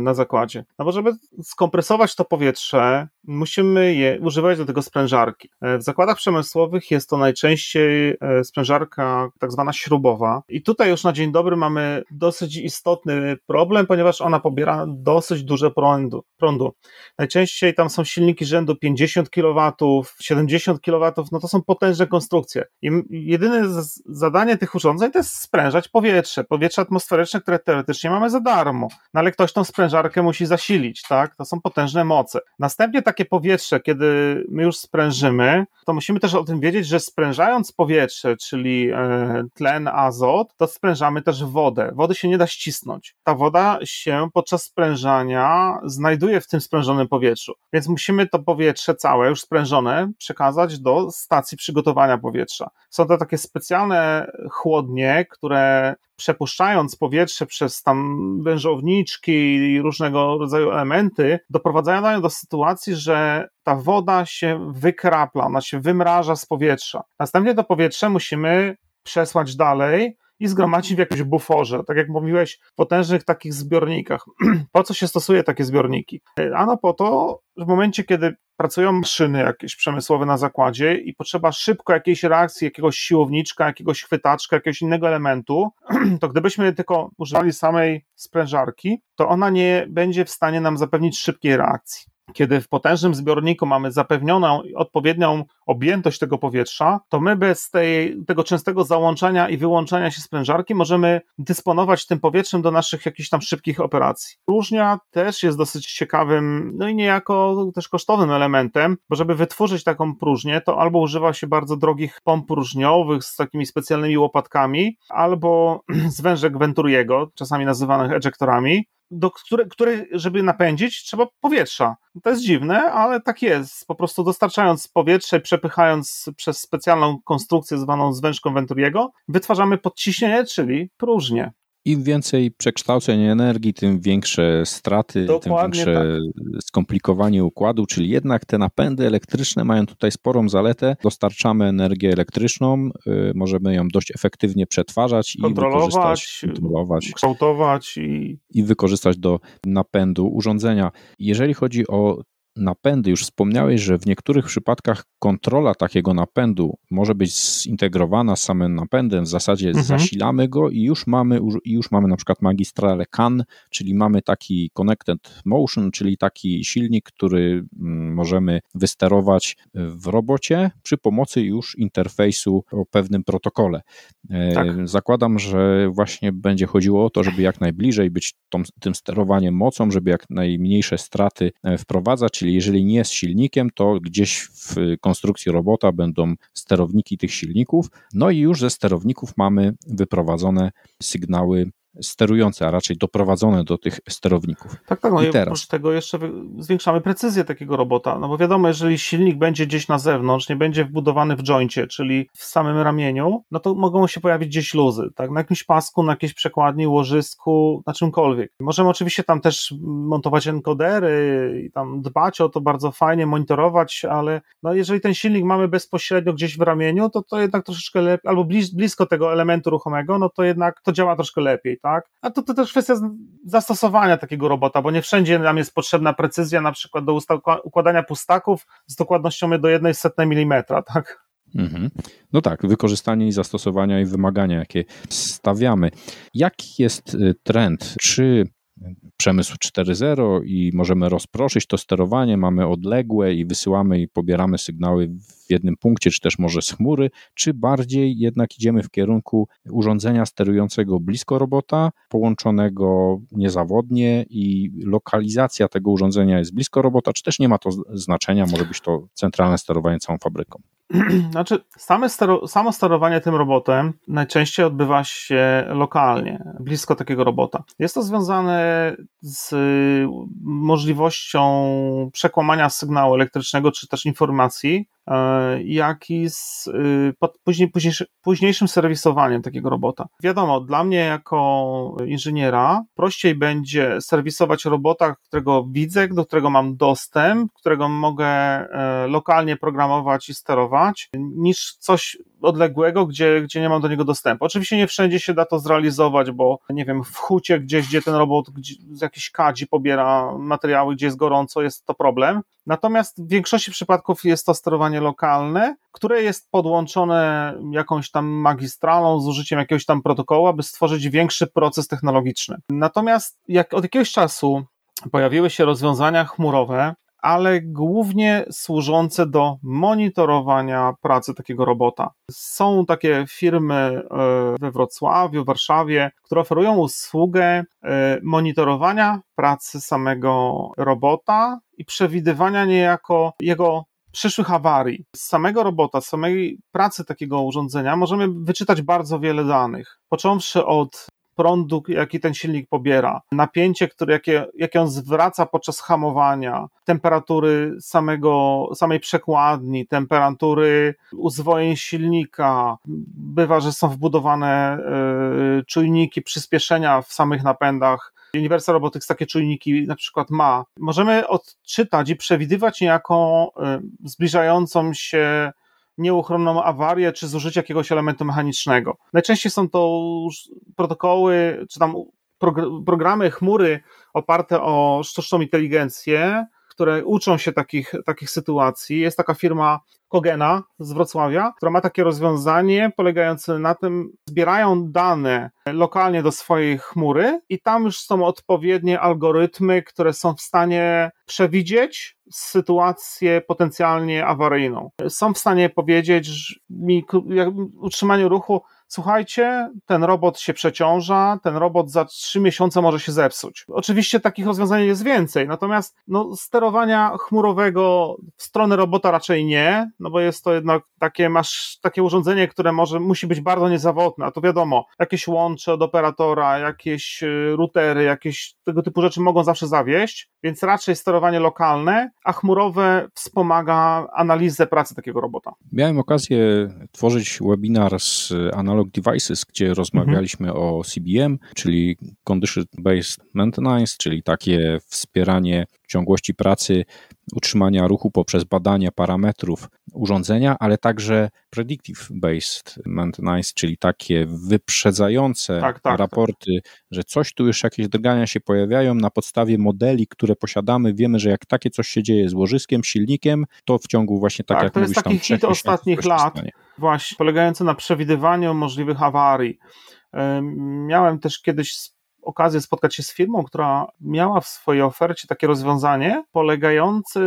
na zakładzie? No bo żeby skompresować to powietrze, musimy je używać do tego sprężarki. W zakładach przemysłowych jest to najczęściej sprężarka tak zwana śrubowa. I tutaj już na dzień dobry mamy dosyć istotny problem, ponieważ ona pobiera dosyć duże prądu. prądu. Najczęściej tam są silniki rzędu 50 kW, 70 kW, no to są potężne konstrukcje. I jedyne zadanie tych urządzeń to jest sprężać powietrze, powietrze atmosferyczne, które teoretycznie mamy za darmo, no ale ktoś tą sprężarkę musi zasilić, tak? To są potężne moce. Następnie takie powietrze, kiedy my już sprężymy, to musimy też o tym wiedzieć, że sprężając powietrze, czyli e, tlen, azot, to sprężamy też wodę wody się nie da ścisnąć. Ta woda się podczas sprężania znajduje w tym sprężonym powietrzu, więc musimy to powietrze całe, już sprężone, przekazać do stacji przygotowania powietrza. Są to takie specjalne chłodnie, które przepuszczając powietrze przez tam wężowniczki i różnego rodzaju elementy, doprowadzają do sytuacji, że ta woda się wykrapla, ona się wymraża z powietrza. Następnie to powietrze musimy przesłać dalej i zgromadzić w jakimś buforze, tak jak mówiłeś, potężnych takich zbiornikach. po co się stosuje takie zbiorniki? Ano po to, w momencie, kiedy pracują maszyny jakieś przemysłowe na zakładzie i potrzeba szybko jakiejś reakcji, jakiegoś siłowniczka, jakiegoś chwytaczka, jakiegoś innego elementu, to gdybyśmy tylko używali samej sprężarki, to ona nie będzie w stanie nam zapewnić szybkiej reakcji kiedy w potężnym zbiorniku mamy zapewnioną odpowiednią objętość tego powietrza, to my bez tej, tego częstego załączania i wyłączania się sprężarki możemy dysponować tym powietrzem do naszych jakichś tam szybkich operacji. Próżnia też jest dosyć ciekawym, no i niejako też kosztownym elementem, bo żeby wytworzyć taką próżnię, to albo używa się bardzo drogich pomp próżniowych z takimi specjalnymi łopatkami, albo zwężek Venturiego, czasami nazywanych ejektorami, do które, które, żeby napędzić, trzeba powietrza. To jest dziwne, ale tak jest. Po prostu dostarczając powietrze, przepychając przez specjalną konstrukcję zwaną zwężką Venturiego, wytwarzamy podciśnienie, czyli próżnię im więcej przekształceń energii, tym większe straty, Dokładnie tym większe tak. skomplikowanie układu, czyli jednak te napędy elektryczne mają tutaj sporą zaletę. Dostarczamy energię elektryczną, y, możemy ją dość efektywnie przetwarzać i wykorzystać, kontrolować, kształtować i... i wykorzystać do napędu urządzenia. Jeżeli chodzi o napędy, już wspomniałeś, że w niektórych przypadkach kontrola takiego napędu może być zintegrowana z samym napędem, w zasadzie mhm. zasilamy go i już mamy, i już mamy na przykład magistrale CAN, czyli mamy taki connected motion, czyli taki silnik, który mm, możemy wysterować w robocie przy pomocy już interfejsu o pewnym protokole. E, tak. Zakładam, że właśnie będzie chodziło o to, żeby jak najbliżej być tą, tym sterowaniem mocą, żeby jak najmniejsze straty e, wprowadzać, czyli jeżeli nie z silnikiem, to gdzieś w konstrukcji robota będą sterowniki tych silników, no i już ze sterowników mamy wyprowadzone sygnały sterujące, a raczej doprowadzone do tych sterowników. Tak, tak. No i, teraz. oprócz tego jeszcze zwiększamy precyzję takiego robota, no bo wiadomo, jeżeli silnik będzie gdzieś na zewnątrz, nie będzie wbudowany w joincie, czyli w samym ramieniu, no to mogą się pojawić gdzieś luzy, tak, na jakimś pasku, na jakiejś przekładni, łożysku, na czymkolwiek. Możemy oczywiście tam też montować encodery i tam dbać o to bardzo fajnie, monitorować, ale no jeżeli ten silnik mamy bezpośrednio gdzieś w ramieniu, to to jednak troszeczkę lepiej, albo blisko tego elementu ruchomego, no to jednak to działa troszkę lepiej, tak? A to, to też kwestia zastosowania takiego robota, bo nie wszędzie nam jest potrzebna precyzja, na przykład do układania pustaków z dokładnością do jednej setnej milimetra, tak? Mhm. No tak, wykorzystanie i zastosowania i wymagania, jakie stawiamy. Jaki jest y, trend? Czy przemysł 4.0 i możemy rozproszyć to sterowanie, mamy odległe i wysyłamy i pobieramy sygnały w jednym punkcie, czy też może z chmury, czy bardziej jednak idziemy w kierunku urządzenia sterującego blisko robota, połączonego niezawodnie i lokalizacja tego urządzenia jest blisko robota, czy też nie ma to znaczenia, może być to centralne sterowanie całą fabryką. Znaczy, same stero, samo sterowanie tym robotem najczęściej odbywa się lokalnie, blisko takiego robota. Jest to związane z możliwością przekłamania sygnału elektrycznego czy też informacji jak i z y, później, późniejszy, późniejszym serwisowaniem takiego robota. Wiadomo, dla mnie jako inżyniera prościej będzie serwisować robota, którego widzę, do którego mam dostęp, którego mogę e, lokalnie programować i sterować, niż coś odległego, gdzie, gdzie nie mam do niego dostępu. Oczywiście nie wszędzie się da to zrealizować, bo nie wiem, w hucie gdzieś, gdzie ten robot gdzie, z jakiejś kadzi pobiera materiały, gdzie jest gorąco, jest to problem. Natomiast w większości przypadków jest to sterowanie lokalne, które jest podłączone jakąś tam magistralą z użyciem jakiegoś tam protokołu, aby stworzyć większy proces technologiczny. Natomiast jak od jakiegoś czasu pojawiły się rozwiązania chmurowe, ale głównie służące do monitorowania pracy takiego robota. Są takie firmy e, we Wrocławiu, Warszawie, które oferują usługę e, monitorowania pracy samego robota i przewidywania niejako jego przyszłych awarii. Z samego robota, z samej pracy takiego urządzenia możemy wyczytać bardzo wiele danych. Począwszy od prądu, jaki ten silnik pobiera, napięcie, które, jakie, jakie on zwraca podczas hamowania, temperatury samego, samej przekładni, temperatury uzwojeń silnika. Bywa, że są wbudowane y, czujniki przyspieszenia w samych napędach. Universal Robotics takie czujniki na przykład ma. Możemy odczytać i przewidywać niejako y, zbliżającą się nieuchronną awarię czy zużycie jakiegoś elementu mechanicznego. Najczęściej są to protokoły, czy tam programy chmury oparte o sztuczną inteligencję, które uczą się takich, takich sytuacji. Jest taka firma Kogena z Wrocławia, która ma takie rozwiązanie polegające na tym, zbierają dane lokalnie do swojej chmury i tam już są odpowiednie algorytmy, które są w stanie przewidzieć sytuację potencjalnie awaryjną. Są w stanie powiedzieć mi utrzymanie ruchu słuchajcie, ten robot się przeciąża, ten robot za trzy miesiące może się zepsuć. Oczywiście takich rozwiązań jest więcej, natomiast no, sterowania chmurowego w stronę robota raczej nie, no bo jest to jednak takie, masz takie urządzenie, które może, musi być bardzo niezawodne, a to wiadomo, jakieś łącze od operatora, jakieś y, routery, jakieś tego typu rzeczy mogą zawsze zawieść, więc raczej sterowanie lokalne, a chmurowe wspomaga analizę pracy takiego robota. Miałem okazję tworzyć webinar z Analog Devices, gdzie rozmawialiśmy mhm. o CBM, czyli Condition Based Maintenance, czyli takie wspieranie ciągłości pracy, utrzymania ruchu poprzez badania parametrów urządzenia, ale także predictive based maintenance, czyli takie wyprzedzające tak, tak, tak. raporty, tak. że coś tu już jakieś drgania się pojawiają na podstawie modeli, które posiadamy. Wiemy, że jak takie coś się dzieje z łożyskiem, silnikiem, to w ciągu właśnie tak, tak jak to mówisz, jest taki hit ostatnich lat, właśnie polegający na przewidywaniu możliwych awarii. Miałem też kiedyś okazję spotkać się z firmą, która miała w swojej ofercie takie rozwiązanie polegające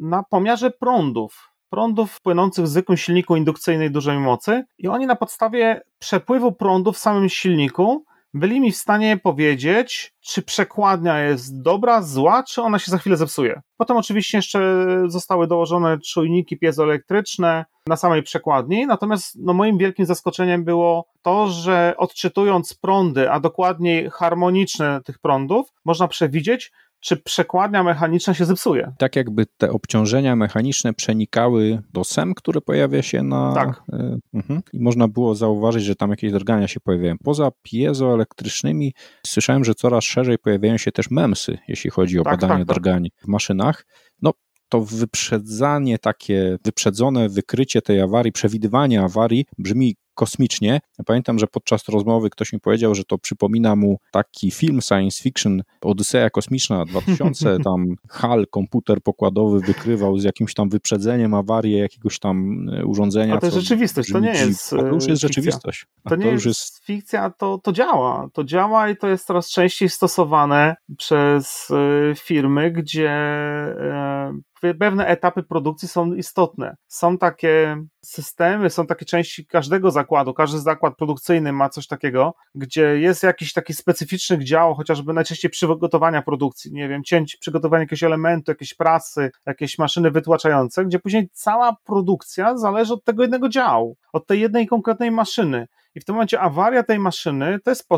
na pomiarze prądów. Prądów płynących z zwykłym silniku indukcyjnej dużej mocy, i oni na podstawie przepływu prądu w samym silniku byli mi w stanie powiedzieć, czy przekładnia jest dobra, zła, czy ona się za chwilę zepsuje. Potem oczywiście jeszcze zostały dołożone czujniki piezoelektryczne na samej przekładni, natomiast no, moim wielkim zaskoczeniem było to, że odczytując prądy, a dokładniej harmoniczne tych prądów, można przewidzieć, czy przekładnia mechaniczna się zepsuje. Tak jakby te obciążenia mechaniczne przenikały do SEM, który pojawia się na... Tak. Y, uh, I można było zauważyć, że tam jakieś drgania się pojawiają. Poza piezoelektrycznymi słyszałem, że coraz szerzej pojawiają się też MEMSy, jeśli chodzi o tak, badanie tak, tak. drgań w maszynach. No, to wyprzedzanie takie, wyprzedzone wykrycie tej awarii, przewidywanie awarii brzmi kosmicznie. Pamiętam, że podczas rozmowy ktoś mi powiedział, że to przypomina mu taki film science fiction Odyseja Kosmiczna 2000, tam HAL, komputer pokładowy wykrywał z jakimś tam wyprzedzeniem awarię jakiegoś tam e, urządzenia. A to jest rzeczywistość, to nie jest To już jest fikcja. rzeczywistość. To nie to jest, jest, fikcja, to, to działa. To działa i to jest coraz częściej stosowane przez e, firmy, gdzie e, pewne etapy produkcji są istotne. Są takie systemy, są takie części każdego zakładu. Każdy zakład produkcyjny ma coś takiego, gdzie jest jakiś taki specyficzny dział, chociażby najczęściej przygotowania produkcji, nie wiem, cięć, przygotowania jakiegoś elementu, jakiejś prasy, jakieś maszyny wytłaczające, gdzie później cała produkcja zależy od tego jednego działu, od tej jednej konkretnej maszyny. I w tym momencie awaria tej maszyny to jest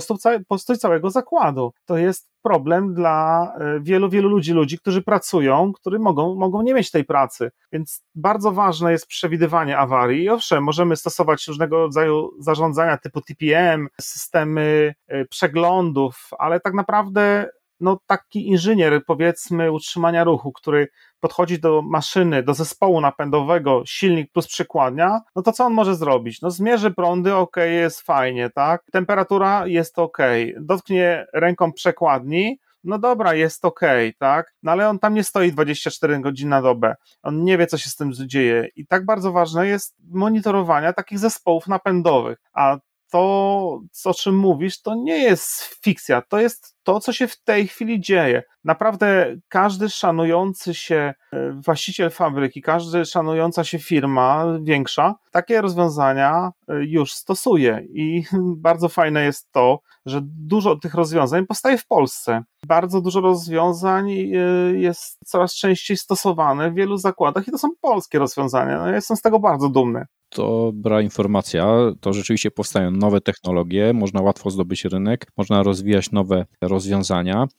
postój całego zakładu. To jest problem dla e, wielu, wielu ludzi, ludzi, którzy pracują, którzy mogą, mogą nie mieć tej pracy. Więc bardzo ważne jest przewidywanie awarii. I owszem, możemy stosować różnego rodzaju zarządzania typu TPM, systemy e, przeglądów, ale tak naprawdę no, taki inżynier, powiedzmy, utrzymania ruchu, który podchodzi do maszyny, do zespołu napędowego, silnik plus przykładnia, no to co on może zrobić? No zmierzy prądy, ok, jest fajnie, tak? Temperatura jest ok. Dotknie ręką przekładni, no dobra, jest ok, tak? No ale on tam nie stoi 24 godziny na dobę. On nie wie, co się z tym dzieje. I tak bardzo ważne jest monitorowania takich zespołów napędowych. A to, o czym mówisz, to nie jest fikcja, to jest to, co się w tej chwili dzieje. Naprawdę każdy szanujący się e, właściciel fabryki, każdy szanująca się firma większa, takie rozwiązania e, już stosuje. I bardzo fajne jest to, że dużo tych rozwiązań powstaje w Polsce. Bardzo dużo rozwiązań e, jest coraz częściej stosowane w wielu zakładach i to są polskie rozwiązania. No, ja jestem z tego bardzo dumny dobra informacja. To rzeczywiście powstają nowe technologie, można łatwo zdobyć rynek, można rozwijać nowe rozwiązania.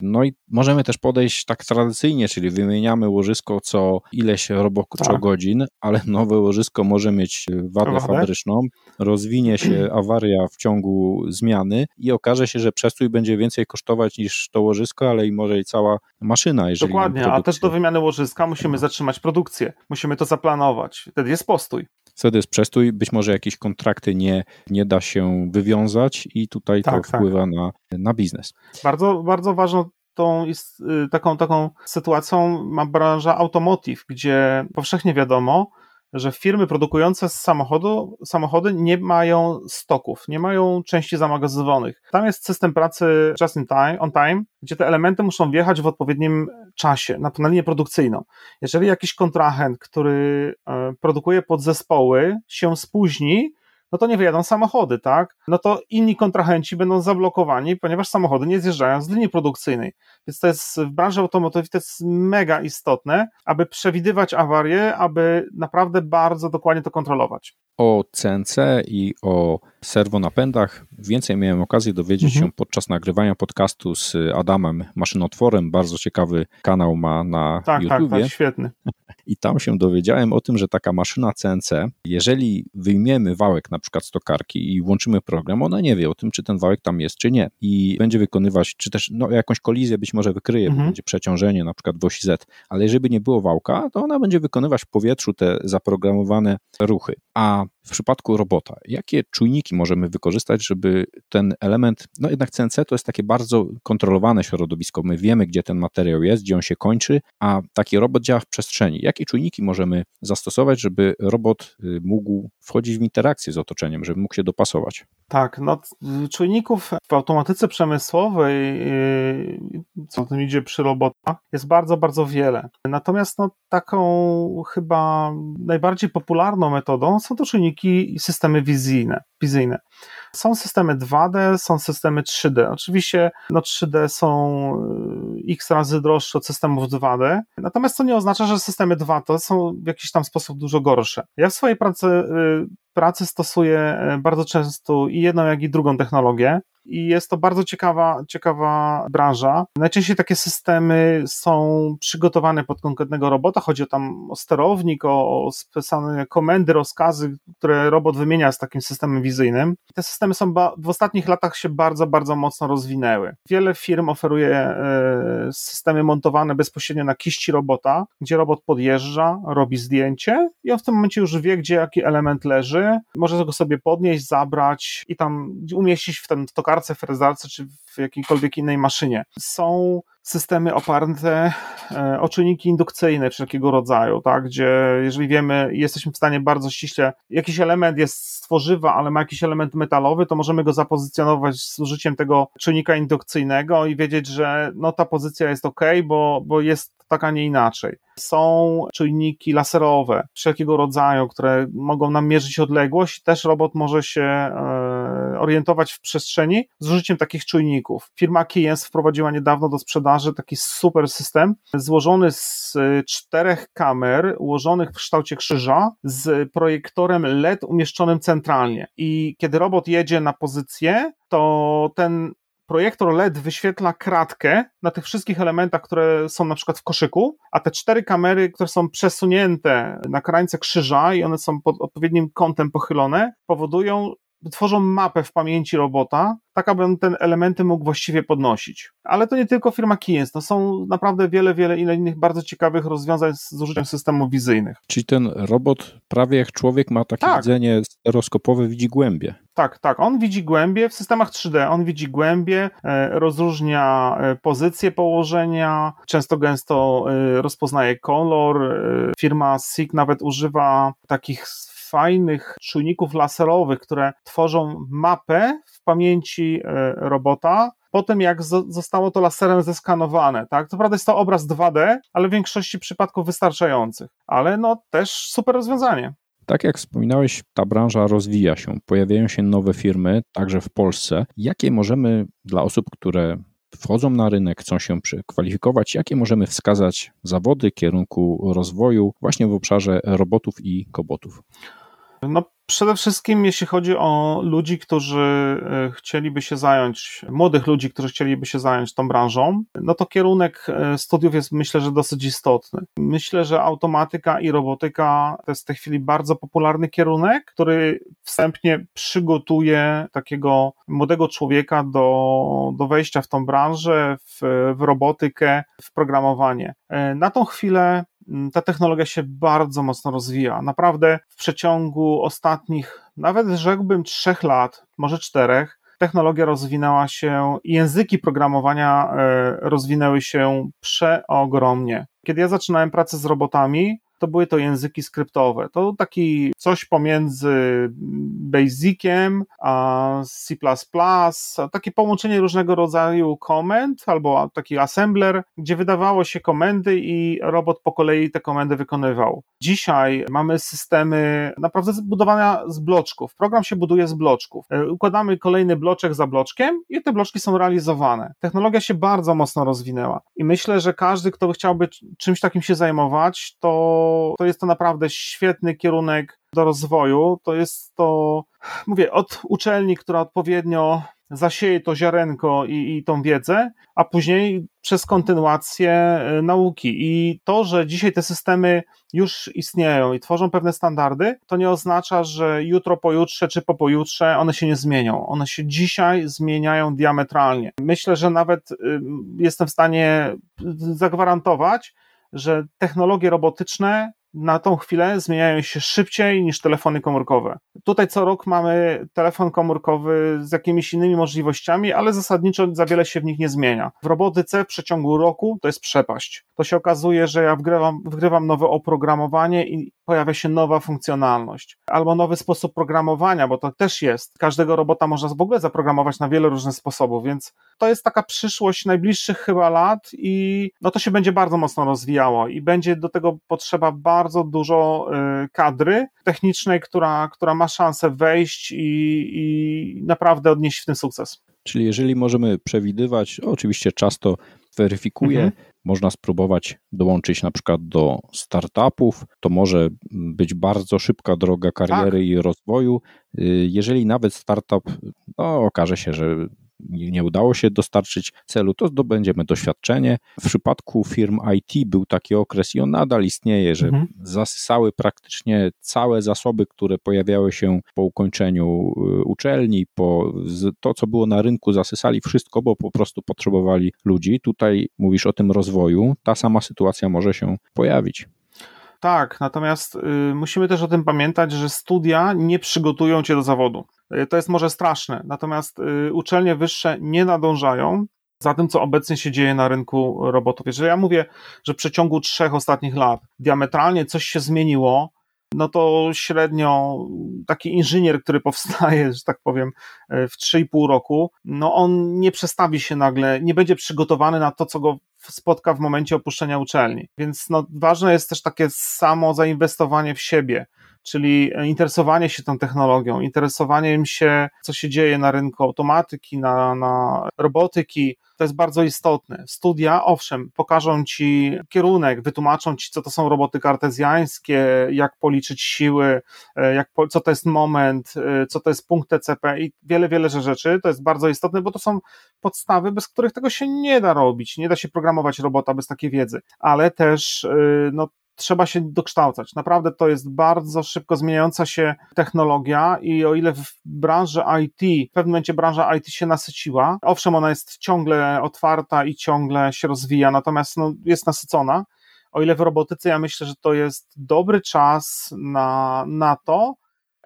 No i możemy też podejść tak tradycyjnie, czyli wymieniamy łożysko co ileś roboczogodzin, tak. ale nowe łożysko może mieć wadę Wadę? fabryczną, rozwinie się awaria w ciągu zmiany i okaże się, że przestój będzie więcej kosztować niż to łożysko, ale i może i cała maszyna. Jeżeli Dokładnie, a też do wymiany łożyska musimy zatrzymać produkcję, musimy to zaplanować. Wtedy jest postój. Wtedy jest przestój, być może jakieś kontrakty nie, nie da się wywiązać i tutaj tak, to tak. wpływa na, na biznes. Bardzo, bardzo ważną tą, y, taką, taką sytuacją ma branża automotive, gdzie powszechnie wiadomo, że firmy produkujące samochodu, samochody nie mają stoków, nie mają części zamagazynowanych. Tam jest system pracy just in time, on time, gdzie te elementy muszą wjechać w odpowiednim czasie na, na linię produkcyjną. Jeżeli jakiś kontrahent, który e, produkuje podzespoły, się spóźni, no to nie wyjadą samochody, tak? No to inni kontrahenci będą zablokowani, ponieważ samochody nie zjeżdżają z linii produkcyjnej. Więc to jest w branży automotywowej to jest mega istotne, aby przewidywać awarie, aby naprawdę bardzo dokładnie to kontrolować. O CNC i o serwonapędach więcej miałem okazji dowiedzieć mhm. się podczas nagrywania podcastu z Adamem Maszynotworem. Bardzo ciekawy kanał ma na tak, YouTubie. Tak, tak, świetny. I tam się dowiedziałem o tym, że taka maszyna CNC, jeżeli wyjmiemy wałek na przykład z tokarki i włączymy program, ona nie wie o tym, czy ten wałek tam jest, czy nie. I będzie wykonywać, czy też no, jakąś kolizję być może wykryje, mhm. będzie przeciążenie na przykład w osi Z, ale jeżeli by nie było wałka, to ona będzie wykonywać w powietrzu te zaprogramowane ruchy. A w przypadku robota, jakie czujniki możemy wykorzystać, żeby ten element, no jednak CNC to jest takie bardzo kontrolowane środowisko. My wiemy, gdzie ten materiał jest, gdzie on się kończy, a taki robot działa w przestrzeni. Jakie czujniki możemy zastosować, żeby robot y, mógł wchodzić w interakcję z otoczeniem, żeby mógł się dopasować? Tak, no czujników w automatyce przemysłowej, y, co tym idzie przy robotach, jest bardzo, bardzo wiele. Natomiast no, taką chyba najbardziej popularną metodą są to czujniki i systemy wizyjne. Wizyjne. Są systemy 2D, są systemy 3D. Oczywiście no 3D są y, x razy droższe od systemów 2D, natomiast to nie oznacza, że systemy 2D są w jakiś tam sposób dużo gorsze. Ja w swojej pracy, y, pracy stosuję y, bardzo często i jedną, jak i drugą technologię i jest to bardzo ciekawa, ciekawa branża. Najczęściej takie systemy są przygotowane pod konkretnego robota. Chodzi o tam o sterownik, o, specjalne komendy, rozkazy, które robot wymienia z takim systemem wizyjnym. Te systemy są w ostatnich latach się bardzo, bardzo mocno rozwinęły. Wiele firm oferuje e, systemy montowane bezpośrednio na kiści robota, gdzie robot podjeżdża, robi zdjęcie i on w tym momencie już wie, gdzie jaki element leży. Może go sobie podnieść, zabrać i tam umieścić w ten tokarce tokarce, frezarce czy w jakiejkolwiek innej maszynie. Są systemy oparte e, o czynniki indukcyjne wszelkiego rodzaju, tak, gdzie jeżeli wiemy, jesteśmy w stanie bardzo ściśle, jakiś element jest z tworzywa, ale ma jakiś element metalowy, to możemy go zapozycjonować z użyciem tego czynnika indukcyjnego i wiedzieć, że no ta pozycja jest ok, bo, bo jest tak, a nie inaczej. Są czujniki laserowe wszelkiego rodzaju, które mogą nam mierzyć odległość. Też robot może się e, orientować w przestrzeni z użyciem takich czujników. Firma Keyence wprowadziła niedawno do sprzedaży taki super system złożony z e, czterech kamer ułożonych w kształcie krzyża z projektorem LED umieszczonym centralnie. I kiedy robot jedzie na pozycję, to ten projektor LED wyświetla kratkę na tych wszystkich elementach, które są na przykład w koszyku, a te cztery kamery, które są przesunięte na krańce krzyża i one są pod odpowiednim kątem pochylone, powodują, tworzą mapę w pamięci robota, tak aby ten elementy mógł właściwie podnosić. Ale to nie tylko firma Keynes, to są naprawdę wiele, wiele innych bardzo ciekawych rozwiązań z użyciem systemów wizyjnych. Czyli ten robot prawie jak człowiek ma takie tak. widzenie stereoskopowe, widzi głębie. Tak, tak, on widzi głębie w systemach 3D, on widzi głębie, e, rozróżnia e, pozycję położenia, często gęsto e, rozpoznaje kolor. Firma SIG nawet używa takich fajnych czujników laserowych, które tworzą mapę w pamięci e, robota, po tym jak zostało to laserem zeskanowane, tak? To prawda jest to obraz 2D, ale w większości przypadków wystarczających, ale no też super rozwiązanie. Tak jak wspominałeś, ta branża rozwija się, pojawiają się nowe firmy, także w Polsce. Jakie możemy dla osób, które wchodzą na rynek, chcą się przekwalifikować, jakie możemy wskazać zawody kierunku rozwoju właśnie w obszarze robotów i kobotów? No, przede wszystkim, jeśli chodzi o ludzi, którzy e, chcieliby się zająć, młodych ludzi, którzy chcieliby się zająć tą branżą, no to kierunek e, studiów jest myślę, że dosyć istotny. Myślę, że automatyka i robotyka to jest w tej chwili bardzo popularny kierunek, który wstępnie przygotuje takiego młodego człowieka do, do wejścia w tą branżę, w, w robotykę, w programowanie. E, na tą chwilę ta technologia się bardzo mocno rozwija. Naprawdę w przeciągu ostatnich, nawet rzekłbym, trzech lat, może czterech, technologia rozwinęła się języki programowania e, rozwinęły się przeogromnie. Kiedy ja zaczynałem pracę z robotami, to były to języki skryptowe. To taki coś pomiędzy Basiciem a C++, takie połączenie różnego rodzaju komend albo taki assembler, gdzie wydawało się komendy i robot po kolei te komendy wykonywał. Dzisiaj mamy systemy naprawdę zbudowane z bloczków. Program się buduje z bloczków. E, układamy kolejny bloczek za bloczkiem i te bloczki są realizowane. Technologia się bardzo mocno rozwinęła i myślę, że każdy, kto chciałby czymś takim się zajmować, to to, jest to naprawdę świetny kierunek do rozwoju. To jest to, mówię, od uczelni, która odpowiednio zasieje to ziarenko i, i tą wiedzę, a później przez kontynuację y, nauki. I to, że dzisiaj te systemy już istnieją i tworzą pewne standardy, to nie oznacza, że jutro, pojutrze czy po pojutrze one się nie zmienią. One się dzisiaj zmieniają diametralnie. Myślę, że nawet y, jestem w stanie zagwarantować, że technologie robotyczne na tą chwilę zmieniają się szybciej niż telefony komórkowe. Tutaj co rok mamy telefon komórkowy z jakimiś innymi możliwościami, ale zasadniczo za wiele się w nich nie zmienia. W robotyce w przeciągu roku to jest przepaść. To się okazuje, że ja wgrywam, wgrywam nowe oprogramowanie i pojawia się nowa funkcjonalność, albo nowy sposób programowania, bo to też jest. Każdego robota można w ogóle zaprogramować na wiele różnych sposobów, więc to jest taka przyszłość najbliższych chyba lat i no to się będzie bardzo mocno rozwijało i będzie do tego potrzeba bardzo dużo y, kadry technicznej, która, która ma szansę wejść i, i naprawdę odnieść w tym sukces. Czyli jeżeli możemy przewidywać, oczywiście czas to weryfikuje, mhm. Można spróbować dołączyć na przykład do startupów, to może być bardzo szybka droga kariery tak. i rozwoju. Y, jeżeli nawet startup no, okaże się, że nie udało się dostarczyć celu, to zdobędziemy doświadczenie. W przypadku firm IT był taki okres i on nadal istnieje, że mhm. zasysały praktycznie całe zasoby, które pojawiały się po ukończeniu y, uczelni, po to, co było na rynku, zasysali wszystko, bo po prostu potrzebowali ludzi. Tutaj mówisz o tym rozwoju, ta sama sytuacja może się pojawić. Tak, natomiast y, musimy też o tym pamiętać, że studia nie przygotują cię do zawodu. Y, to jest może straszne, natomiast y, uczelnie wyższe nie nadążają za tym, co obecnie się dzieje na rynku robotów. Jeżeli ja mówię, że w przeciągu trzech ostatnich lat diametralnie coś się zmieniło, no to średnio taki inżynier, który powstaje, że tak powiem, w 3,5 roku, no on nie przestawi się nagle, nie będzie przygotowany na to, co go spotka w momencie opuszczenia uczelni. Więc no, ważne jest też takie samo zainwestowanie w siebie czyli interesowanie się tą technologią, interesowaniem się, co się dzieje na rynku automatyki, na, na robotyki, to jest bardzo istotne. Studia, owszem, pokażą ci kierunek, wytłumaczą ci, co to są roboty kartezjańskie, jak policzyć siły, e, jak, co to jest moment, e, co to jest punkt TCP i wiele, wiele rzeczy. To jest bardzo istotne, bo to są podstawy, bez których tego się nie da robić. Nie da się programować robota bez takiej wiedzy, ale też e, no, trzeba się dokształcać. Naprawdę to jest bardzo szybko zmieniająca się technologia i o ile w branży IT, w pewnym momencie branża IT się nasyciła, owszem, ona jest ciągle otwarta i ciągle się rozwija, natomiast no, jest nasycona. O ile w robotyce ja myślę, że to jest dobry czas na, na to,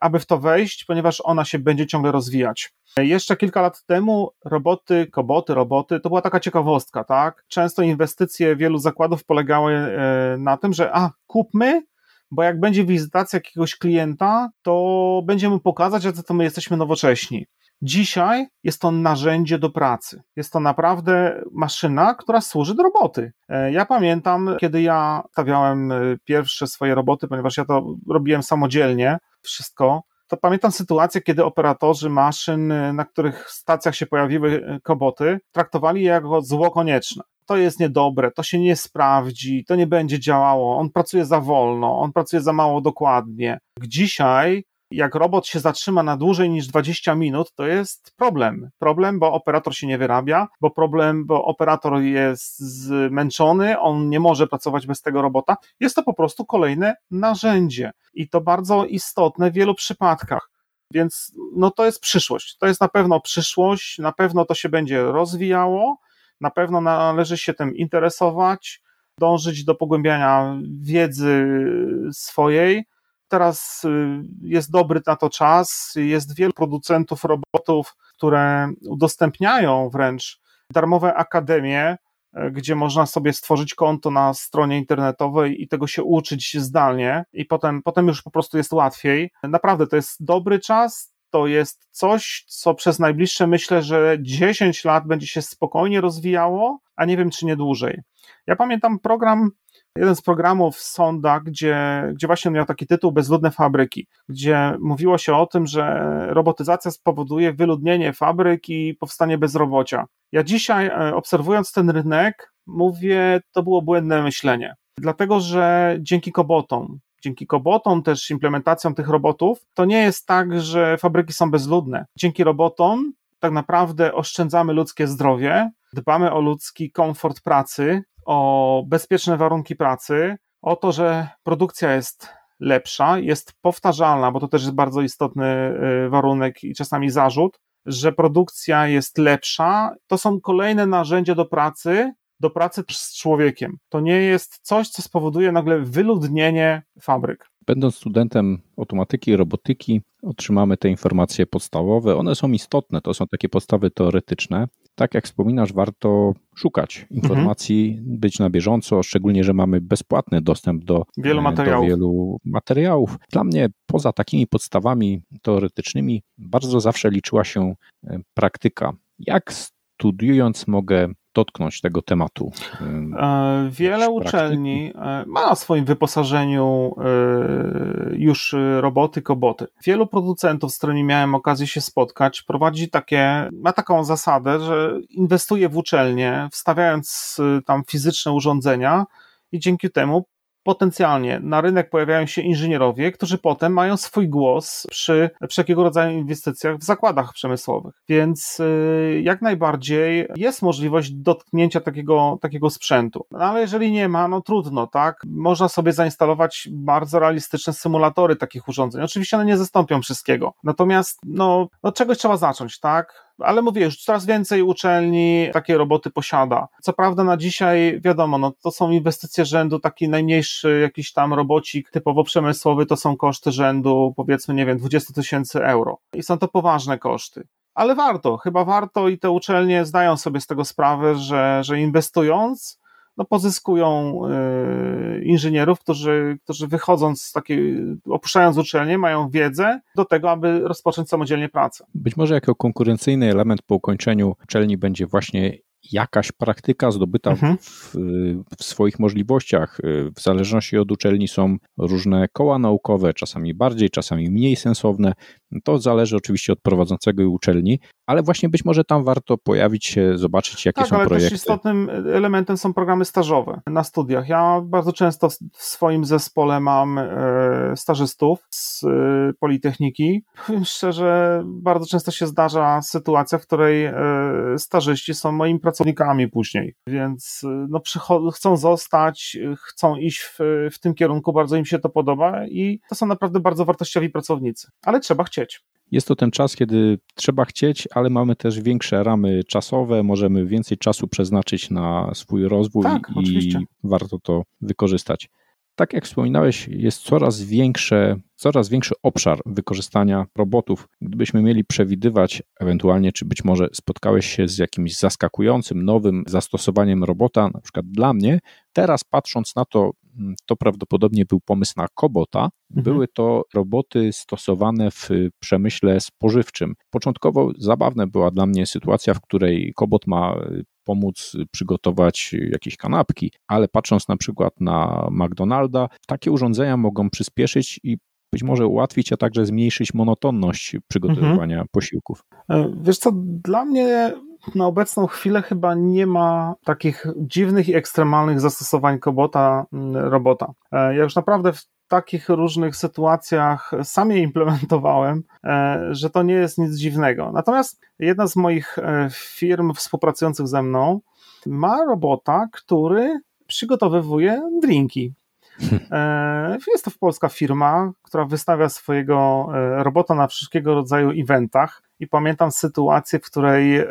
aby w to wejść, ponieważ ona się będzie ciągle rozwijać. Jeszcze kilka lat temu roboty, koboty, roboty to była taka ciekawostka, tak? Często inwestycje wielu zakładów polegały e, na tym, że a, kupmy, bo jak będzie wizytacja jakiegoś klienta, to będziemy pokazać, że to my jesteśmy nowocześni. Dzisiaj jest to narzędzie do pracy. Jest to naprawdę maszyna, która służy do roboty. E, ja pamiętam, kiedy ja stawiałem e, pierwsze swoje roboty, ponieważ ja to robiłem samodzielnie, wszystko, to pamiętam sytuację, kiedy operatorzy maszyn, na których stacjach się pojawiły koboty, traktowali je jako zło konieczne. To jest niedobre, to się nie sprawdzi, to nie będzie działało, on pracuje za wolno, on pracuje za mało dokładnie. Dzisiaj jak robot się zatrzyma na dłużej niż 20 minut, to jest problem. Problem, bo operator się nie wyrabia, bo problem, bo operator jest zmęczony, on nie może pracować bez tego robota. Jest to po prostu kolejne narzędzie i to bardzo istotne w wielu przypadkach. Więc no to jest przyszłość. To jest na pewno przyszłość, na pewno to się będzie rozwijało, na pewno należy się tym interesować, dążyć do pogłębiania wiedzy swojej, Teraz y, jest dobry na to czas, jest wielu producentów robotów, które udostępniają wręcz darmowe akademie, e, gdzie można sobie stworzyć konto na stronie internetowej i tego się uczyć zdalnie, i potem, potem już po prostu jest łatwiej. Naprawdę to jest dobry czas. To jest coś, co przez najbliższe myślę, że 10 lat będzie się spokojnie rozwijało, a nie wiem, czy nie dłużej. Ja pamiętam program jeden z programów Sonda, gdzie, gdzie właśnie miał taki tytuł Bezludne fabryki, gdzie mówiło się o tym, że robotyzacja spowoduje wyludnienie fabryk i powstanie bezrobocia. Ja dzisiaj, e, obserwując ten rynek, mówię, to było błędne myślenie. Dlatego, że dzięki kobotom, dzięki kobotom, też implementacją tych robotów, to nie jest tak, że fabryki są bezludne. Dzięki robotom tak naprawdę oszczędzamy ludzkie zdrowie, dbamy o ludzki komfort pracy, o bezpieczne warunki pracy, o to, że produkcja jest lepsza, jest powtarzalna, bo to też jest bardzo istotny y, warunek i czasami zarzut, że produkcja jest lepsza. To są kolejne narzędzia do pracy, do pracy z człowiekiem. To nie jest coś, co spowoduje nagle wyludnienie fabryk. Będąc studentem automatyki i robotyki, otrzymamy te informacje podstawowe. One są istotne, to są takie podstawy teoretyczne. Tak jak wspominasz, warto szukać informacji, mhm. być na bieżąco, szczególnie, że mamy bezpłatny dostęp do wielu materiałów. Do wielu materiałów. Dla mnie, poza takimi podstawami teoretycznymi, bardzo zawsze liczyła się praktyka. Jak studiując mogę dotknąć tego tematu? E, wiele uczelni e, ma na swoim wyposażeniu e, już roboty, koboty. Wielu producentów, z którymi miałem okazję się spotkać, prowadzi takie, ma taką zasadę, że inwestuje w uczelnię, wstawiając tam fizyczne urządzenia i dzięki temu potencjalnie na rynek pojawiają się inżynierowie, którzy potem mają swój głos przy wszelkiego rodzaju inwestycjach w zakładach przemysłowych. Więc y, jak najbardziej jest możliwość dotknięcia takiego, takiego sprzętu. No ale jeżeli nie ma, no trudno, tak? Można sobie zainstalować bardzo realistyczne symulatory takich urządzeń. Oczywiście one nie zastąpią wszystkiego. Natomiast no, no czegoś trzeba zacząć, tak? Ale mówię, już coraz więcej uczelni takie roboty posiada. Co prawda na dzisiaj, wiadomo, no to są inwestycje rzędu, taki najmniejszy jakiś tam robocik typowo przemysłowy, to są koszty rzędu powiedzmy, nie wiem, 20 tysięcy euro. I są to poważne koszty. Ale warto, chyba warto i te uczelnie zdają sobie z tego sprawę, że, że inwestując, no, pozyskują y, inżynierów, którzy, którzy wychodząc z takiej, opuszczając uczelnię, mają wiedzę do tego, aby rozpocząć samodzielnie pracę. Być może jako konkurencyjny element po ukończeniu uczelni będzie właśnie jakaś praktyka zdobyta mhm. w, w, swoich możliwościach. W zależności od uczelni są różne koła naukowe, czasami bardziej, czasami mniej sensowne. To zależy oczywiście od prowadzącego uczelni, ale właśnie być może tam warto pojawić się, zobaczyć, jakie tak, są ale projekty. Też istotnym elementem są programy stażowe na studiach. Ja bardzo często w swoim zespole mam e, stażystów z e, Politechniki. Powiem szczerze, bardzo często się zdarza sytuacja, w której e, stażyści są moimi pracownikami później, więc no, chcą zostać, chcą iść w, w tym kierunku, bardzo im się to podoba i to są naprawdę bardzo wartościowi pracownicy, ale trzeba chcieć. Jest to ten czas, kiedy trzeba chcieć, ale mamy też większe ramy czasowe, możemy więcej czasu przeznaczyć na swój rozwój tak, i oczywiście. warto to wykorzystać. Tak jak wspominałeś, jest coraz większe, coraz większy obszar wykorzystania robotów. Gdybyśmy mieli przewidywać, ewentualnie, czy być może spotkałeś się z jakimś zaskakującym, nowym zastosowaniem robota, na przykład dla mnie, teraz patrząc na to, to prawdopodobnie był pomysł na kobota. Mhm. Były to roboty stosowane w przemyśle spożywczym. Początkowo zabawna była dla mnie sytuacja, w której kobot ma pomóc przygotować jakieś kanapki, ale patrząc na przykład na McDonalda, takie urządzenia mogą przyspieszyć i być może ułatwić, a także zmniejszyć monotonność przygotowywania mhm. posiłków. E, wiesz co, dla mnie na obecną chwilę chyba nie ma takich dziwnych i ekstremalnych zastosowań kobota, mm, robota. E, ja już naprawdę w takich różnych sytuacjach sam je implementowałem, e, że to nie jest nic dziwnego. Natomiast jedna z moich firm współpracujących ze mną ma robota, który przygotowywuje drinki. E, jest to polska firma, która wystawia swojego robota na wszystkiego rodzaju eventach. I pamiętam sytuację, w której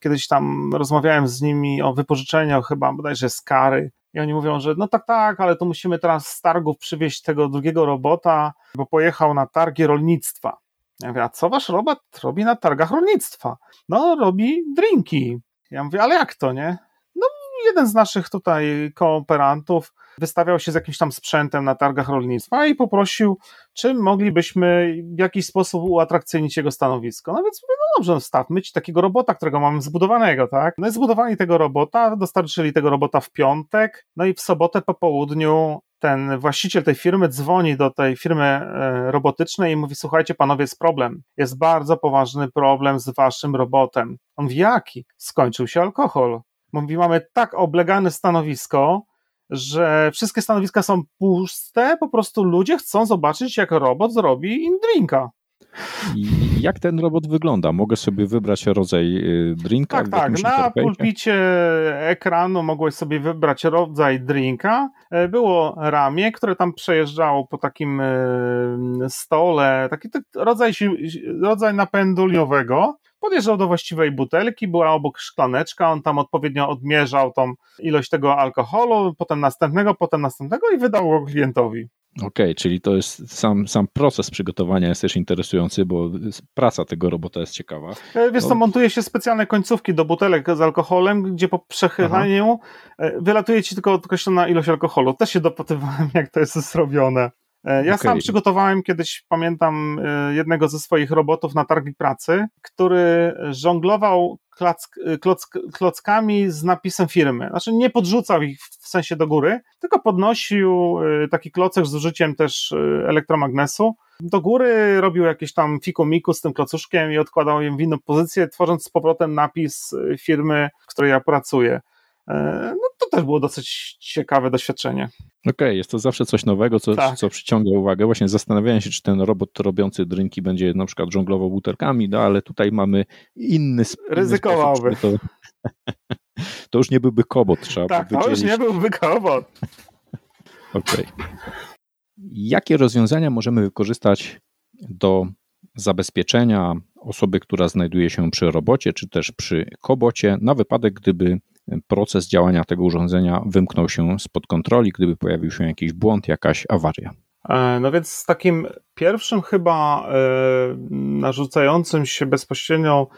kiedyś tam rozmawiałem z nimi o wypożyczeniu chyba bodajże z kary i oni mówią, że no tak, tak, ale to musimy teraz z targów przywieźć tego drugiego robota, bo pojechał na targi rolnictwa. Ja mówię, a co wasz robot robi na targach rolnictwa? No, robi drinki. Ja mówię, ale jak to, nie? No, jeden z naszych tutaj kooperantów wystawiał się z jakimś tam sprzętem na targach rolnictwa i poprosił, czy moglibyśmy w jakiś sposób uatrakcyjnić jego stanowisko. No więc mówię, no dobrze, no stawmy ci takiego robota, którego mamy zbudowanego, tak? No i zbudowali tego robota, dostarczyli tego robota w piątek, no i w sobotę po południu ten właściciel tej firmy dzwoni do tej firmy e, robotycznej i mówi: Słuchajcie, panowie, jest problem. Jest bardzo poważny problem z waszym robotem. On mówi: Jaki? Skończył się alkohol. Mówi: Mamy tak oblegane stanowisko, że wszystkie stanowiska są puste, po prostu ludzie chcą zobaczyć, jak robot zrobi im drinka. I jak ten robot wygląda? Mogę sobie wybrać rodzaj y, drinka? Tak, tak. Na pulpicie ekranu mogłeś sobie wybrać rodzaj drinka. E, było ramię, które tam przejeżdżało po takim e, stole, taki rodzaj, rodzaj napędu liniowego podjeżdżał do właściwej butelki, była obok szklaneczka, on tam odpowiednio odmierzał tą ilość tego alkoholu, potem następnego, potem następnego i wydał go klientowi. Okej, okay, czyli to jest sam, sam proces przygotowania jest też interesujący, bo praca tego robota jest ciekawa. E, wiesz co, montuje się specjalne końcówki do butelek z alkoholem, gdzie po przechylaniu Aha. E, wylatuje ci tylko określona ilość alkoholu. Też się dopytywałem, jak to jest zrobione. E, ja okay. sam przygotowałem kiedyś, pamiętam, jednego ze swoich robotów na targi pracy, który żonglował klack, klock, klockami z napisem firmy. Znaczy nie podrzucał ich w sensie do góry, tylko podnosił taki klocek z użyciem też elektromagnesu. Do góry robił jakieś tam fikumiku z tym klocuszkiem i odkładał ją w inną pozycję, tworząc z powrotem napis firmy, w której ja pracuję. E, no też było dosyć ciekawe doświadczenie. Okej, okay, jest to zawsze coś nowego, co, tak. co przyciąga uwagę. Właśnie zastanawiałem się, czy ten robot robiący drinki będzie na przykład żonglował butelkami, no ale tutaj mamy inny, Ryzykowałby. to, to już nie byłby kobot, trzeba Tak, to już nie byłby kobot. Okej. Okay. Jakie rozwiązania możemy wykorzystać do zabezpieczenia osoby, która znajduje się przy robocie, czy też przy kobocie, na wypadek, gdyby proces działania tego urządzenia wymknął się spod kontroli, gdyby pojawił się jakiś błąd, jakaś awaria. E, no więc takim pierwszym chyba e, narzucającym się bezpośrednio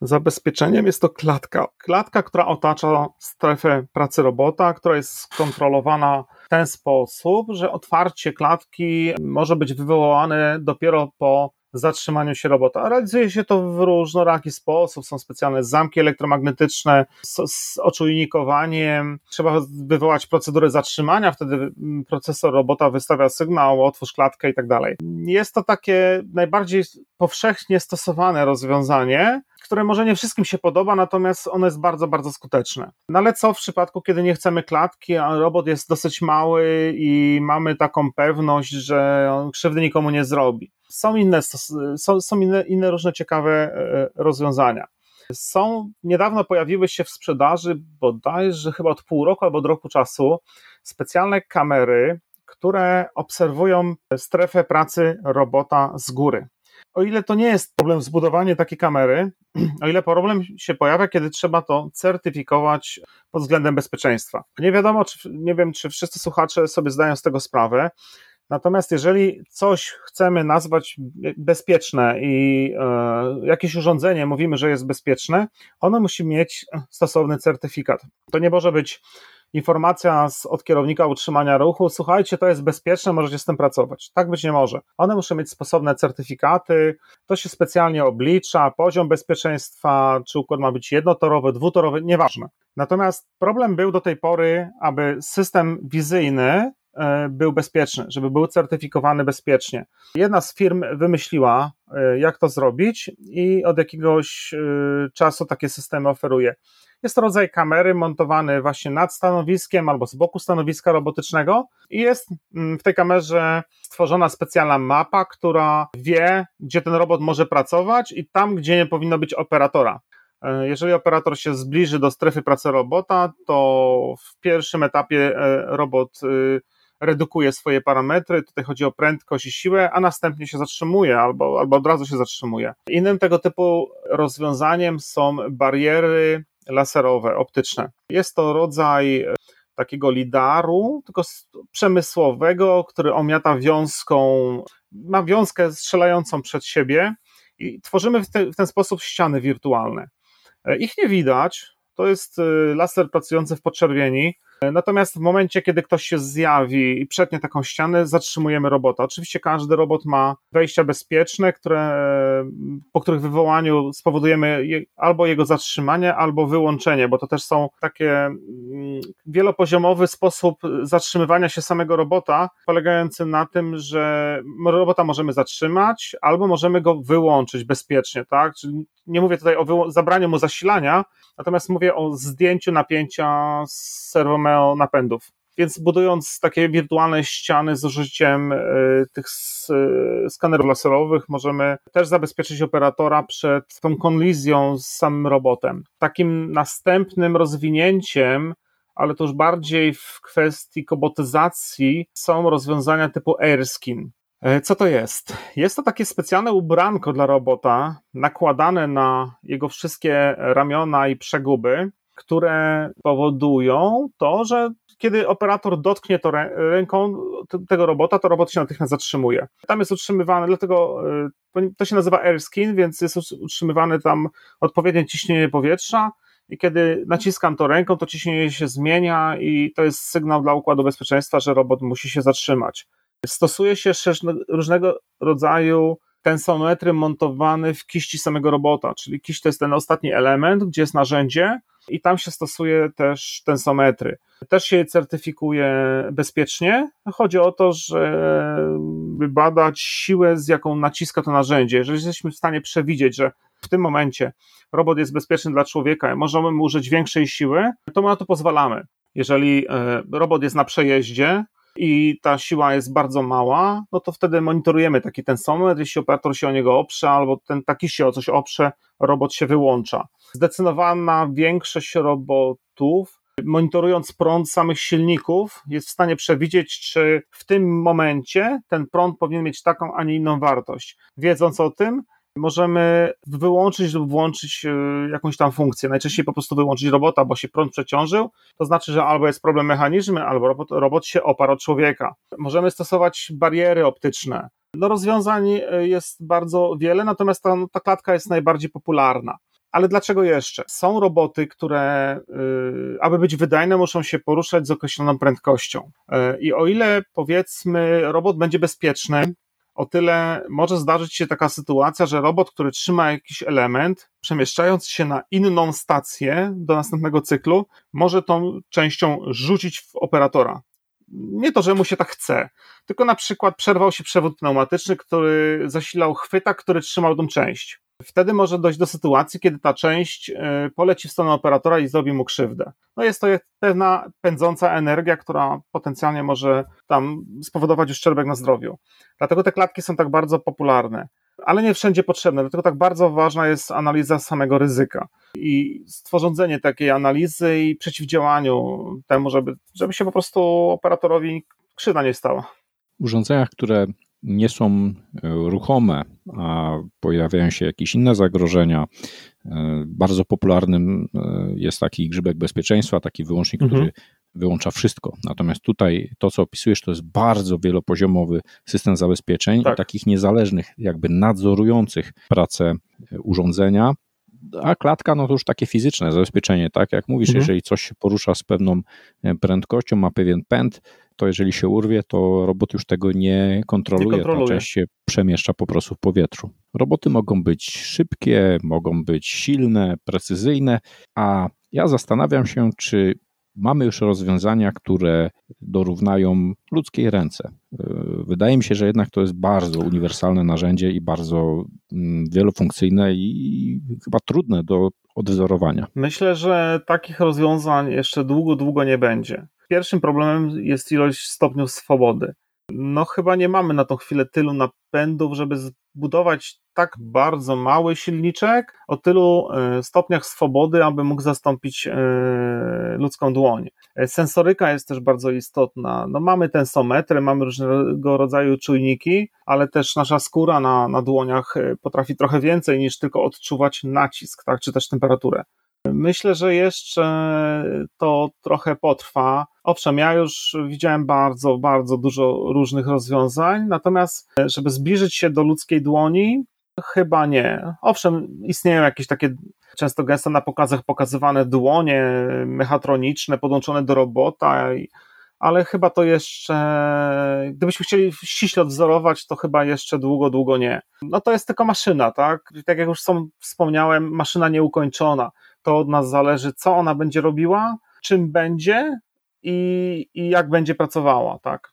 zabezpieczeniem jest to klatka. Klatka, która otacza strefę pracy robota, która jest skontrolowana w ten sposób, że otwarcie klatki może być wywołane dopiero po zatrzymaniu się robota. Realizuje się to w różnoraki sposób. Są specjalne zamki elektromagnetyczne z, z oczujnikowaniem. Trzeba wywołać procedurę zatrzymania, wtedy procesor robota wystawia sygnał, otwórz klatkę i tak dalej. Jest to takie najbardziej powszechnie stosowane rozwiązanie, które może nie wszystkim się podoba, natomiast ono jest bardzo, bardzo skuteczne. No ale co w przypadku, kiedy nie chcemy klatki, a robot jest dosyć mały i mamy taką pewność, że on krzywdy nikomu nie zrobi? Są inne, są, są inne, inne różne ciekawe e, rozwiązania. Są, niedawno pojawiły się w sprzedaży, bodajże chyba od pół roku albo od roku czasu, specjalne kamery, które obserwują strefę pracy robota z góry o ile to nie jest problem zbudowanie takiej kamery, o ile problem się pojawia, kiedy trzeba to certyfikować pod względem bezpieczeństwa. Nie wiadomo, czy, nie wiem, czy wszyscy słuchacze sobie zdają z tego sprawę. Natomiast jeżeli coś chcemy nazwać bezpieczne i e, jakieś urządzenie mówimy, że jest bezpieczne, ono musi mieć stosowny certyfikat. To nie może być informacja z, od kierownika utrzymania ruchu, słuchajcie, to jest bezpieczne, możecie z tym pracować. Tak być nie może. One muszą mieć sposobne certyfikaty, to się specjalnie oblicza, poziom bezpieczeństwa, czy układ ma być jednotorowy, dwutorowy, nieważne. Natomiast problem był do tej pory, aby system wizyjny był bezpieczny, żeby był certyfikowany bezpiecznie. Jedna z firm wymyśliła, e, jak to zrobić, i od jakiegoś e, czasu takie systemy oferuje. Jest to rodzaj kamery montowany właśnie nad stanowiskiem albo z boku stanowiska robotycznego i jest mm, w tej kamerze stworzona specjalna mapa, która wie, gdzie ten robot może pracować i tam, gdzie nie powinno być operatora. E, jeżeli operator się zbliży do strefy pracy robota, to w pierwszym etapie e, robot y, redukuje swoje parametry, tutaj chodzi o prędkość i siłę, a następnie się zatrzymuje albo, albo od razu się zatrzymuje. Innym tego typu rozwiązaniem są bariery laserowe, optyczne. Jest to rodzaj e, takiego lidaru, tylko przemysłowego, który omiata wiązką, ma wiązkę strzelającą przed siebie i tworzymy w, te, w ten sposób ściany wirtualne. E, ich nie widać, to jest e, laser pracujący w podczerwieni, Natomiast w momencie, kiedy ktoś się zjawi i przetnie taką ścianę, zatrzymujemy robota. Oczywiście każdy robot ma wejścia bezpieczne, które, po których wywołaniu spowodujemy albo jego zatrzymanie, albo wyłączenie, bo to też są takie mm, wielopoziomowy sposób zatrzymywania się samego robota, polegający na tym, że robota możemy zatrzymać, albo możemy go wyłączyć bezpiecznie, tak? Czyli nie mówię tutaj o zabraniu mu zasilania, natomiast mówię o zdjęciu napięcia z napędów. Więc budując takie wirtualne ściany z użyciem e, tych e, skanerów laserowych, możemy też zabezpieczyć operatora przed tą kolizją z samym robotem. Takim następnym rozwinięciem ale to już bardziej w kwestii kobotyzacji są rozwiązania typu AirSkin. E, co to jest? Jest to takie specjalne ubranko dla robota, nakładane na jego wszystkie ramiona i przeguby, które powodują to, że kiedy operator dotknie to ręką tego robota, to robot się natychmiast zatrzymuje. Tam jest utrzymywany, dlatego y, to się nazywa airskin, więc jest utrzymywane tam odpowiednie ciśnienie powietrza i kiedy naciskam to ręką, to ciśnienie się zmienia i to jest sygnał dla układu bezpieczeństwa, że robot musi się zatrzymać. Stosuje się różnego rodzaju tensometry montowane w kiści samego robota, czyli kiść to jest ten ostatni element, gdzie jest narzędzie i tam się stosuje też tensometry. Też się je certyfikuje bezpiecznie. Chodzi o to, żeby badać siłę, z jaką naciska to narzędzie. Jeżeli jesteśmy w stanie przewidzieć, że w tym momencie robot jest bezpieczny dla człowieka i możemy mu użyć większej siły, to my na to pozwalamy. Jeżeli e, robot jest na przejeździe, i ta siła jest bardzo mała, no to wtedy monitorujemy taki ten tensometr, jeśli operator się o niego oprze, albo ten taki się o coś oprze, robot się wyłącza. Zdecydowana większość robotów monitorując prąd samych silników, jest w stanie przewidzieć, czy w tym momencie ten prąd powinien mieć taką, a nie inną wartość. Wiedząc o tym, możemy wyłączyć lub włączyć e, jakąś tam funkcję. Najczęściej po prostu wyłączyć robota, bo się prąd przeciążył. To znaczy, że albo jest problem mechanizmu, albo robot, robot się oparł od człowieka. Możemy stosować bariery optyczne. No rozwiązań e, jest bardzo wiele, natomiast ta, ta klatka jest najbardziej popularna. Ale dlaczego jeszcze? Są roboty, które, yy, aby być wydajne, muszą się poruszać z określoną prędkością. I o ile powiedzmy, robot będzie bezpieczny, o tyle może zdarzyć się taka sytuacja, że robot, który trzyma jakiś element, przemieszczając się na inną stację do następnego cyklu, może tą częścią rzucić w operatora. Nie to, że mu się tak chce, tylko na przykład przerwał się przewód pneumatyczny, który zasilał chwytak, który trzymał tą część. Wtedy może dojść do sytuacji, kiedy ta część e, poleci w stronę operatora i zrobi mu krzywdę. No jest to pewna pędząca energia, która potencjalnie może tam spowodować uszczerbek na zdrowiu. Dlatego te klatki są tak bardzo popularne, ale nie wszędzie potrzebne. Dlatego tak bardzo ważna jest analiza samego ryzyka i stworzenie takiej analizy i przeciwdziałaniu temu, żeby, żeby się po prostu operatorowi krzywda nie stała. W urządzeniach, które nie są e, ruchome, a pojawiają się jakieś inne zagrożenia. E, bardzo popularnym e, jest taki grzybek bezpieczeństwa, taki wyłącznik, mhm. który wyłącza wszystko. Natomiast tutaj to, co opisujesz, to jest bardzo wielopoziomowy system zabezpieczeń tak. takich niezależnych, jakby nadzorujących pracę urządzenia. A klatka, no to już takie fizyczne zabezpieczenie, tak jak mówisz, mhm. jeżeli coś się porusza z pewną prędkością, ma pewien pęd, to jeżeli się urwie, to robot już tego nie kontroluje, nie kontroluje. ta część się przemieszcza po prostu w powietrzu. Roboty mogą być szybkie, mogą być silne, precyzyjne, a ja zastanawiam się, czy mamy już rozwiązania, które dorównają ludzkiej ręce. Wydaje mi się, że jednak to jest bardzo uniwersalne narzędzie i bardzo mm, wielofunkcyjne i chyba trudne do odwzorowania. Myślę, że takich rozwiązań jeszcze długo, długo nie będzie. Pierwszym problemem jest ilość stopniów swobody. No, chyba nie mamy na tą chwilę tylu napędów, żeby zbudować tak bardzo mały silniczek o tylu e, stopniach swobody, aby mógł zastąpić e, ludzką dłoń. E, sensoryka jest też bardzo istotna. No, mamy tensometry, mamy różnego rodzaju czujniki, ale też nasza skóra na, na dłoniach potrafi trochę więcej niż tylko odczuwać nacisk, tak, czy też temperaturę. Myślę, że jeszcze to trochę potrwa. Owszem, ja już widziałem bardzo, bardzo dużo różnych rozwiązań, natomiast żeby zbliżyć się do ludzkiej dłoni, chyba nie. Owszem, istnieją jakieś takie często gęsto na pokazach pokazywane dłonie mechatroniczne podłączone do robota, ale chyba to jeszcze, gdybyśmy chcieli ściśle odwzorować, to chyba jeszcze długo, długo nie. No to jest tylko maszyna, tak? Tak jak już wspomniałem, maszyna nieukończona to od nas zależy, co ona będzie robiła, czym będzie i, i jak będzie pracowała, tak.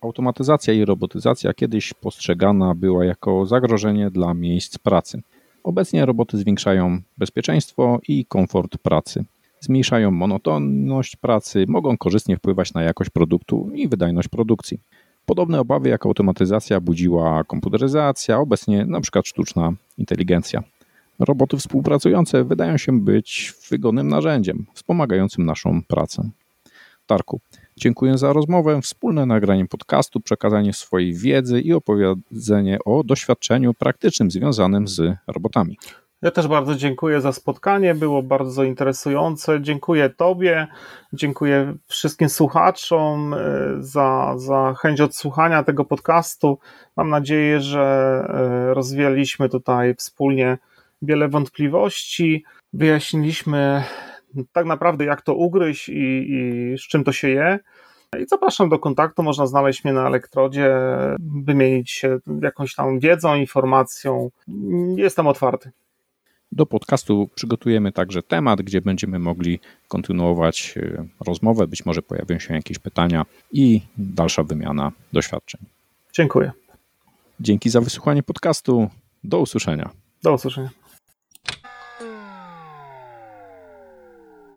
Automatyzacja i robotyzacja kiedyś postrzegana była jako zagrożenie dla miejsc pracy. Obecnie roboty zwiększają bezpieczeństwo i komfort pracy. Zmniejszają monotonność pracy, mogą korzystnie wpływać na jakość produktu i wydajność produkcji. Podobne obawy jak automatyzacja budziła komputeryzacja, obecnie np. sztuczna inteligencja. Roboty współpracujące wydają się być wygodnym narzędziem wspomagającym naszą pracę. Tarku, dziękuję za rozmowę, wspólne nagranie podcastu, przekazanie swojej wiedzy i opowiedzenie o doświadczeniu praktycznym związanym z robotami. Ja też bardzo dziękuję za spotkanie, było bardzo interesujące. Dziękuję Tobie, dziękuję wszystkim słuchaczom e, za, za chęć odsłuchania tego podcastu. Mam nadzieję, że e, rozwialiśmy tutaj wspólnie wiele wątpliwości, wyjaśniliśmy tak naprawdę, jak to ugryźć i, i z czym to się je. I zapraszam do kontaktu, można znaleźć mnie na elektrodzie, wymienić się jakąś tam wiedzą, informacją. Jestem otwarty. Do podcastu przygotujemy także temat, gdzie będziemy mogli kontynuować e, rozmowę. Być może pojawią się jakieś pytania i dalsza wymiana doświadczeń. Dziękuję. Dzięki za wysłuchanie podcastu. Do usłyszenia. Do usłyszenia.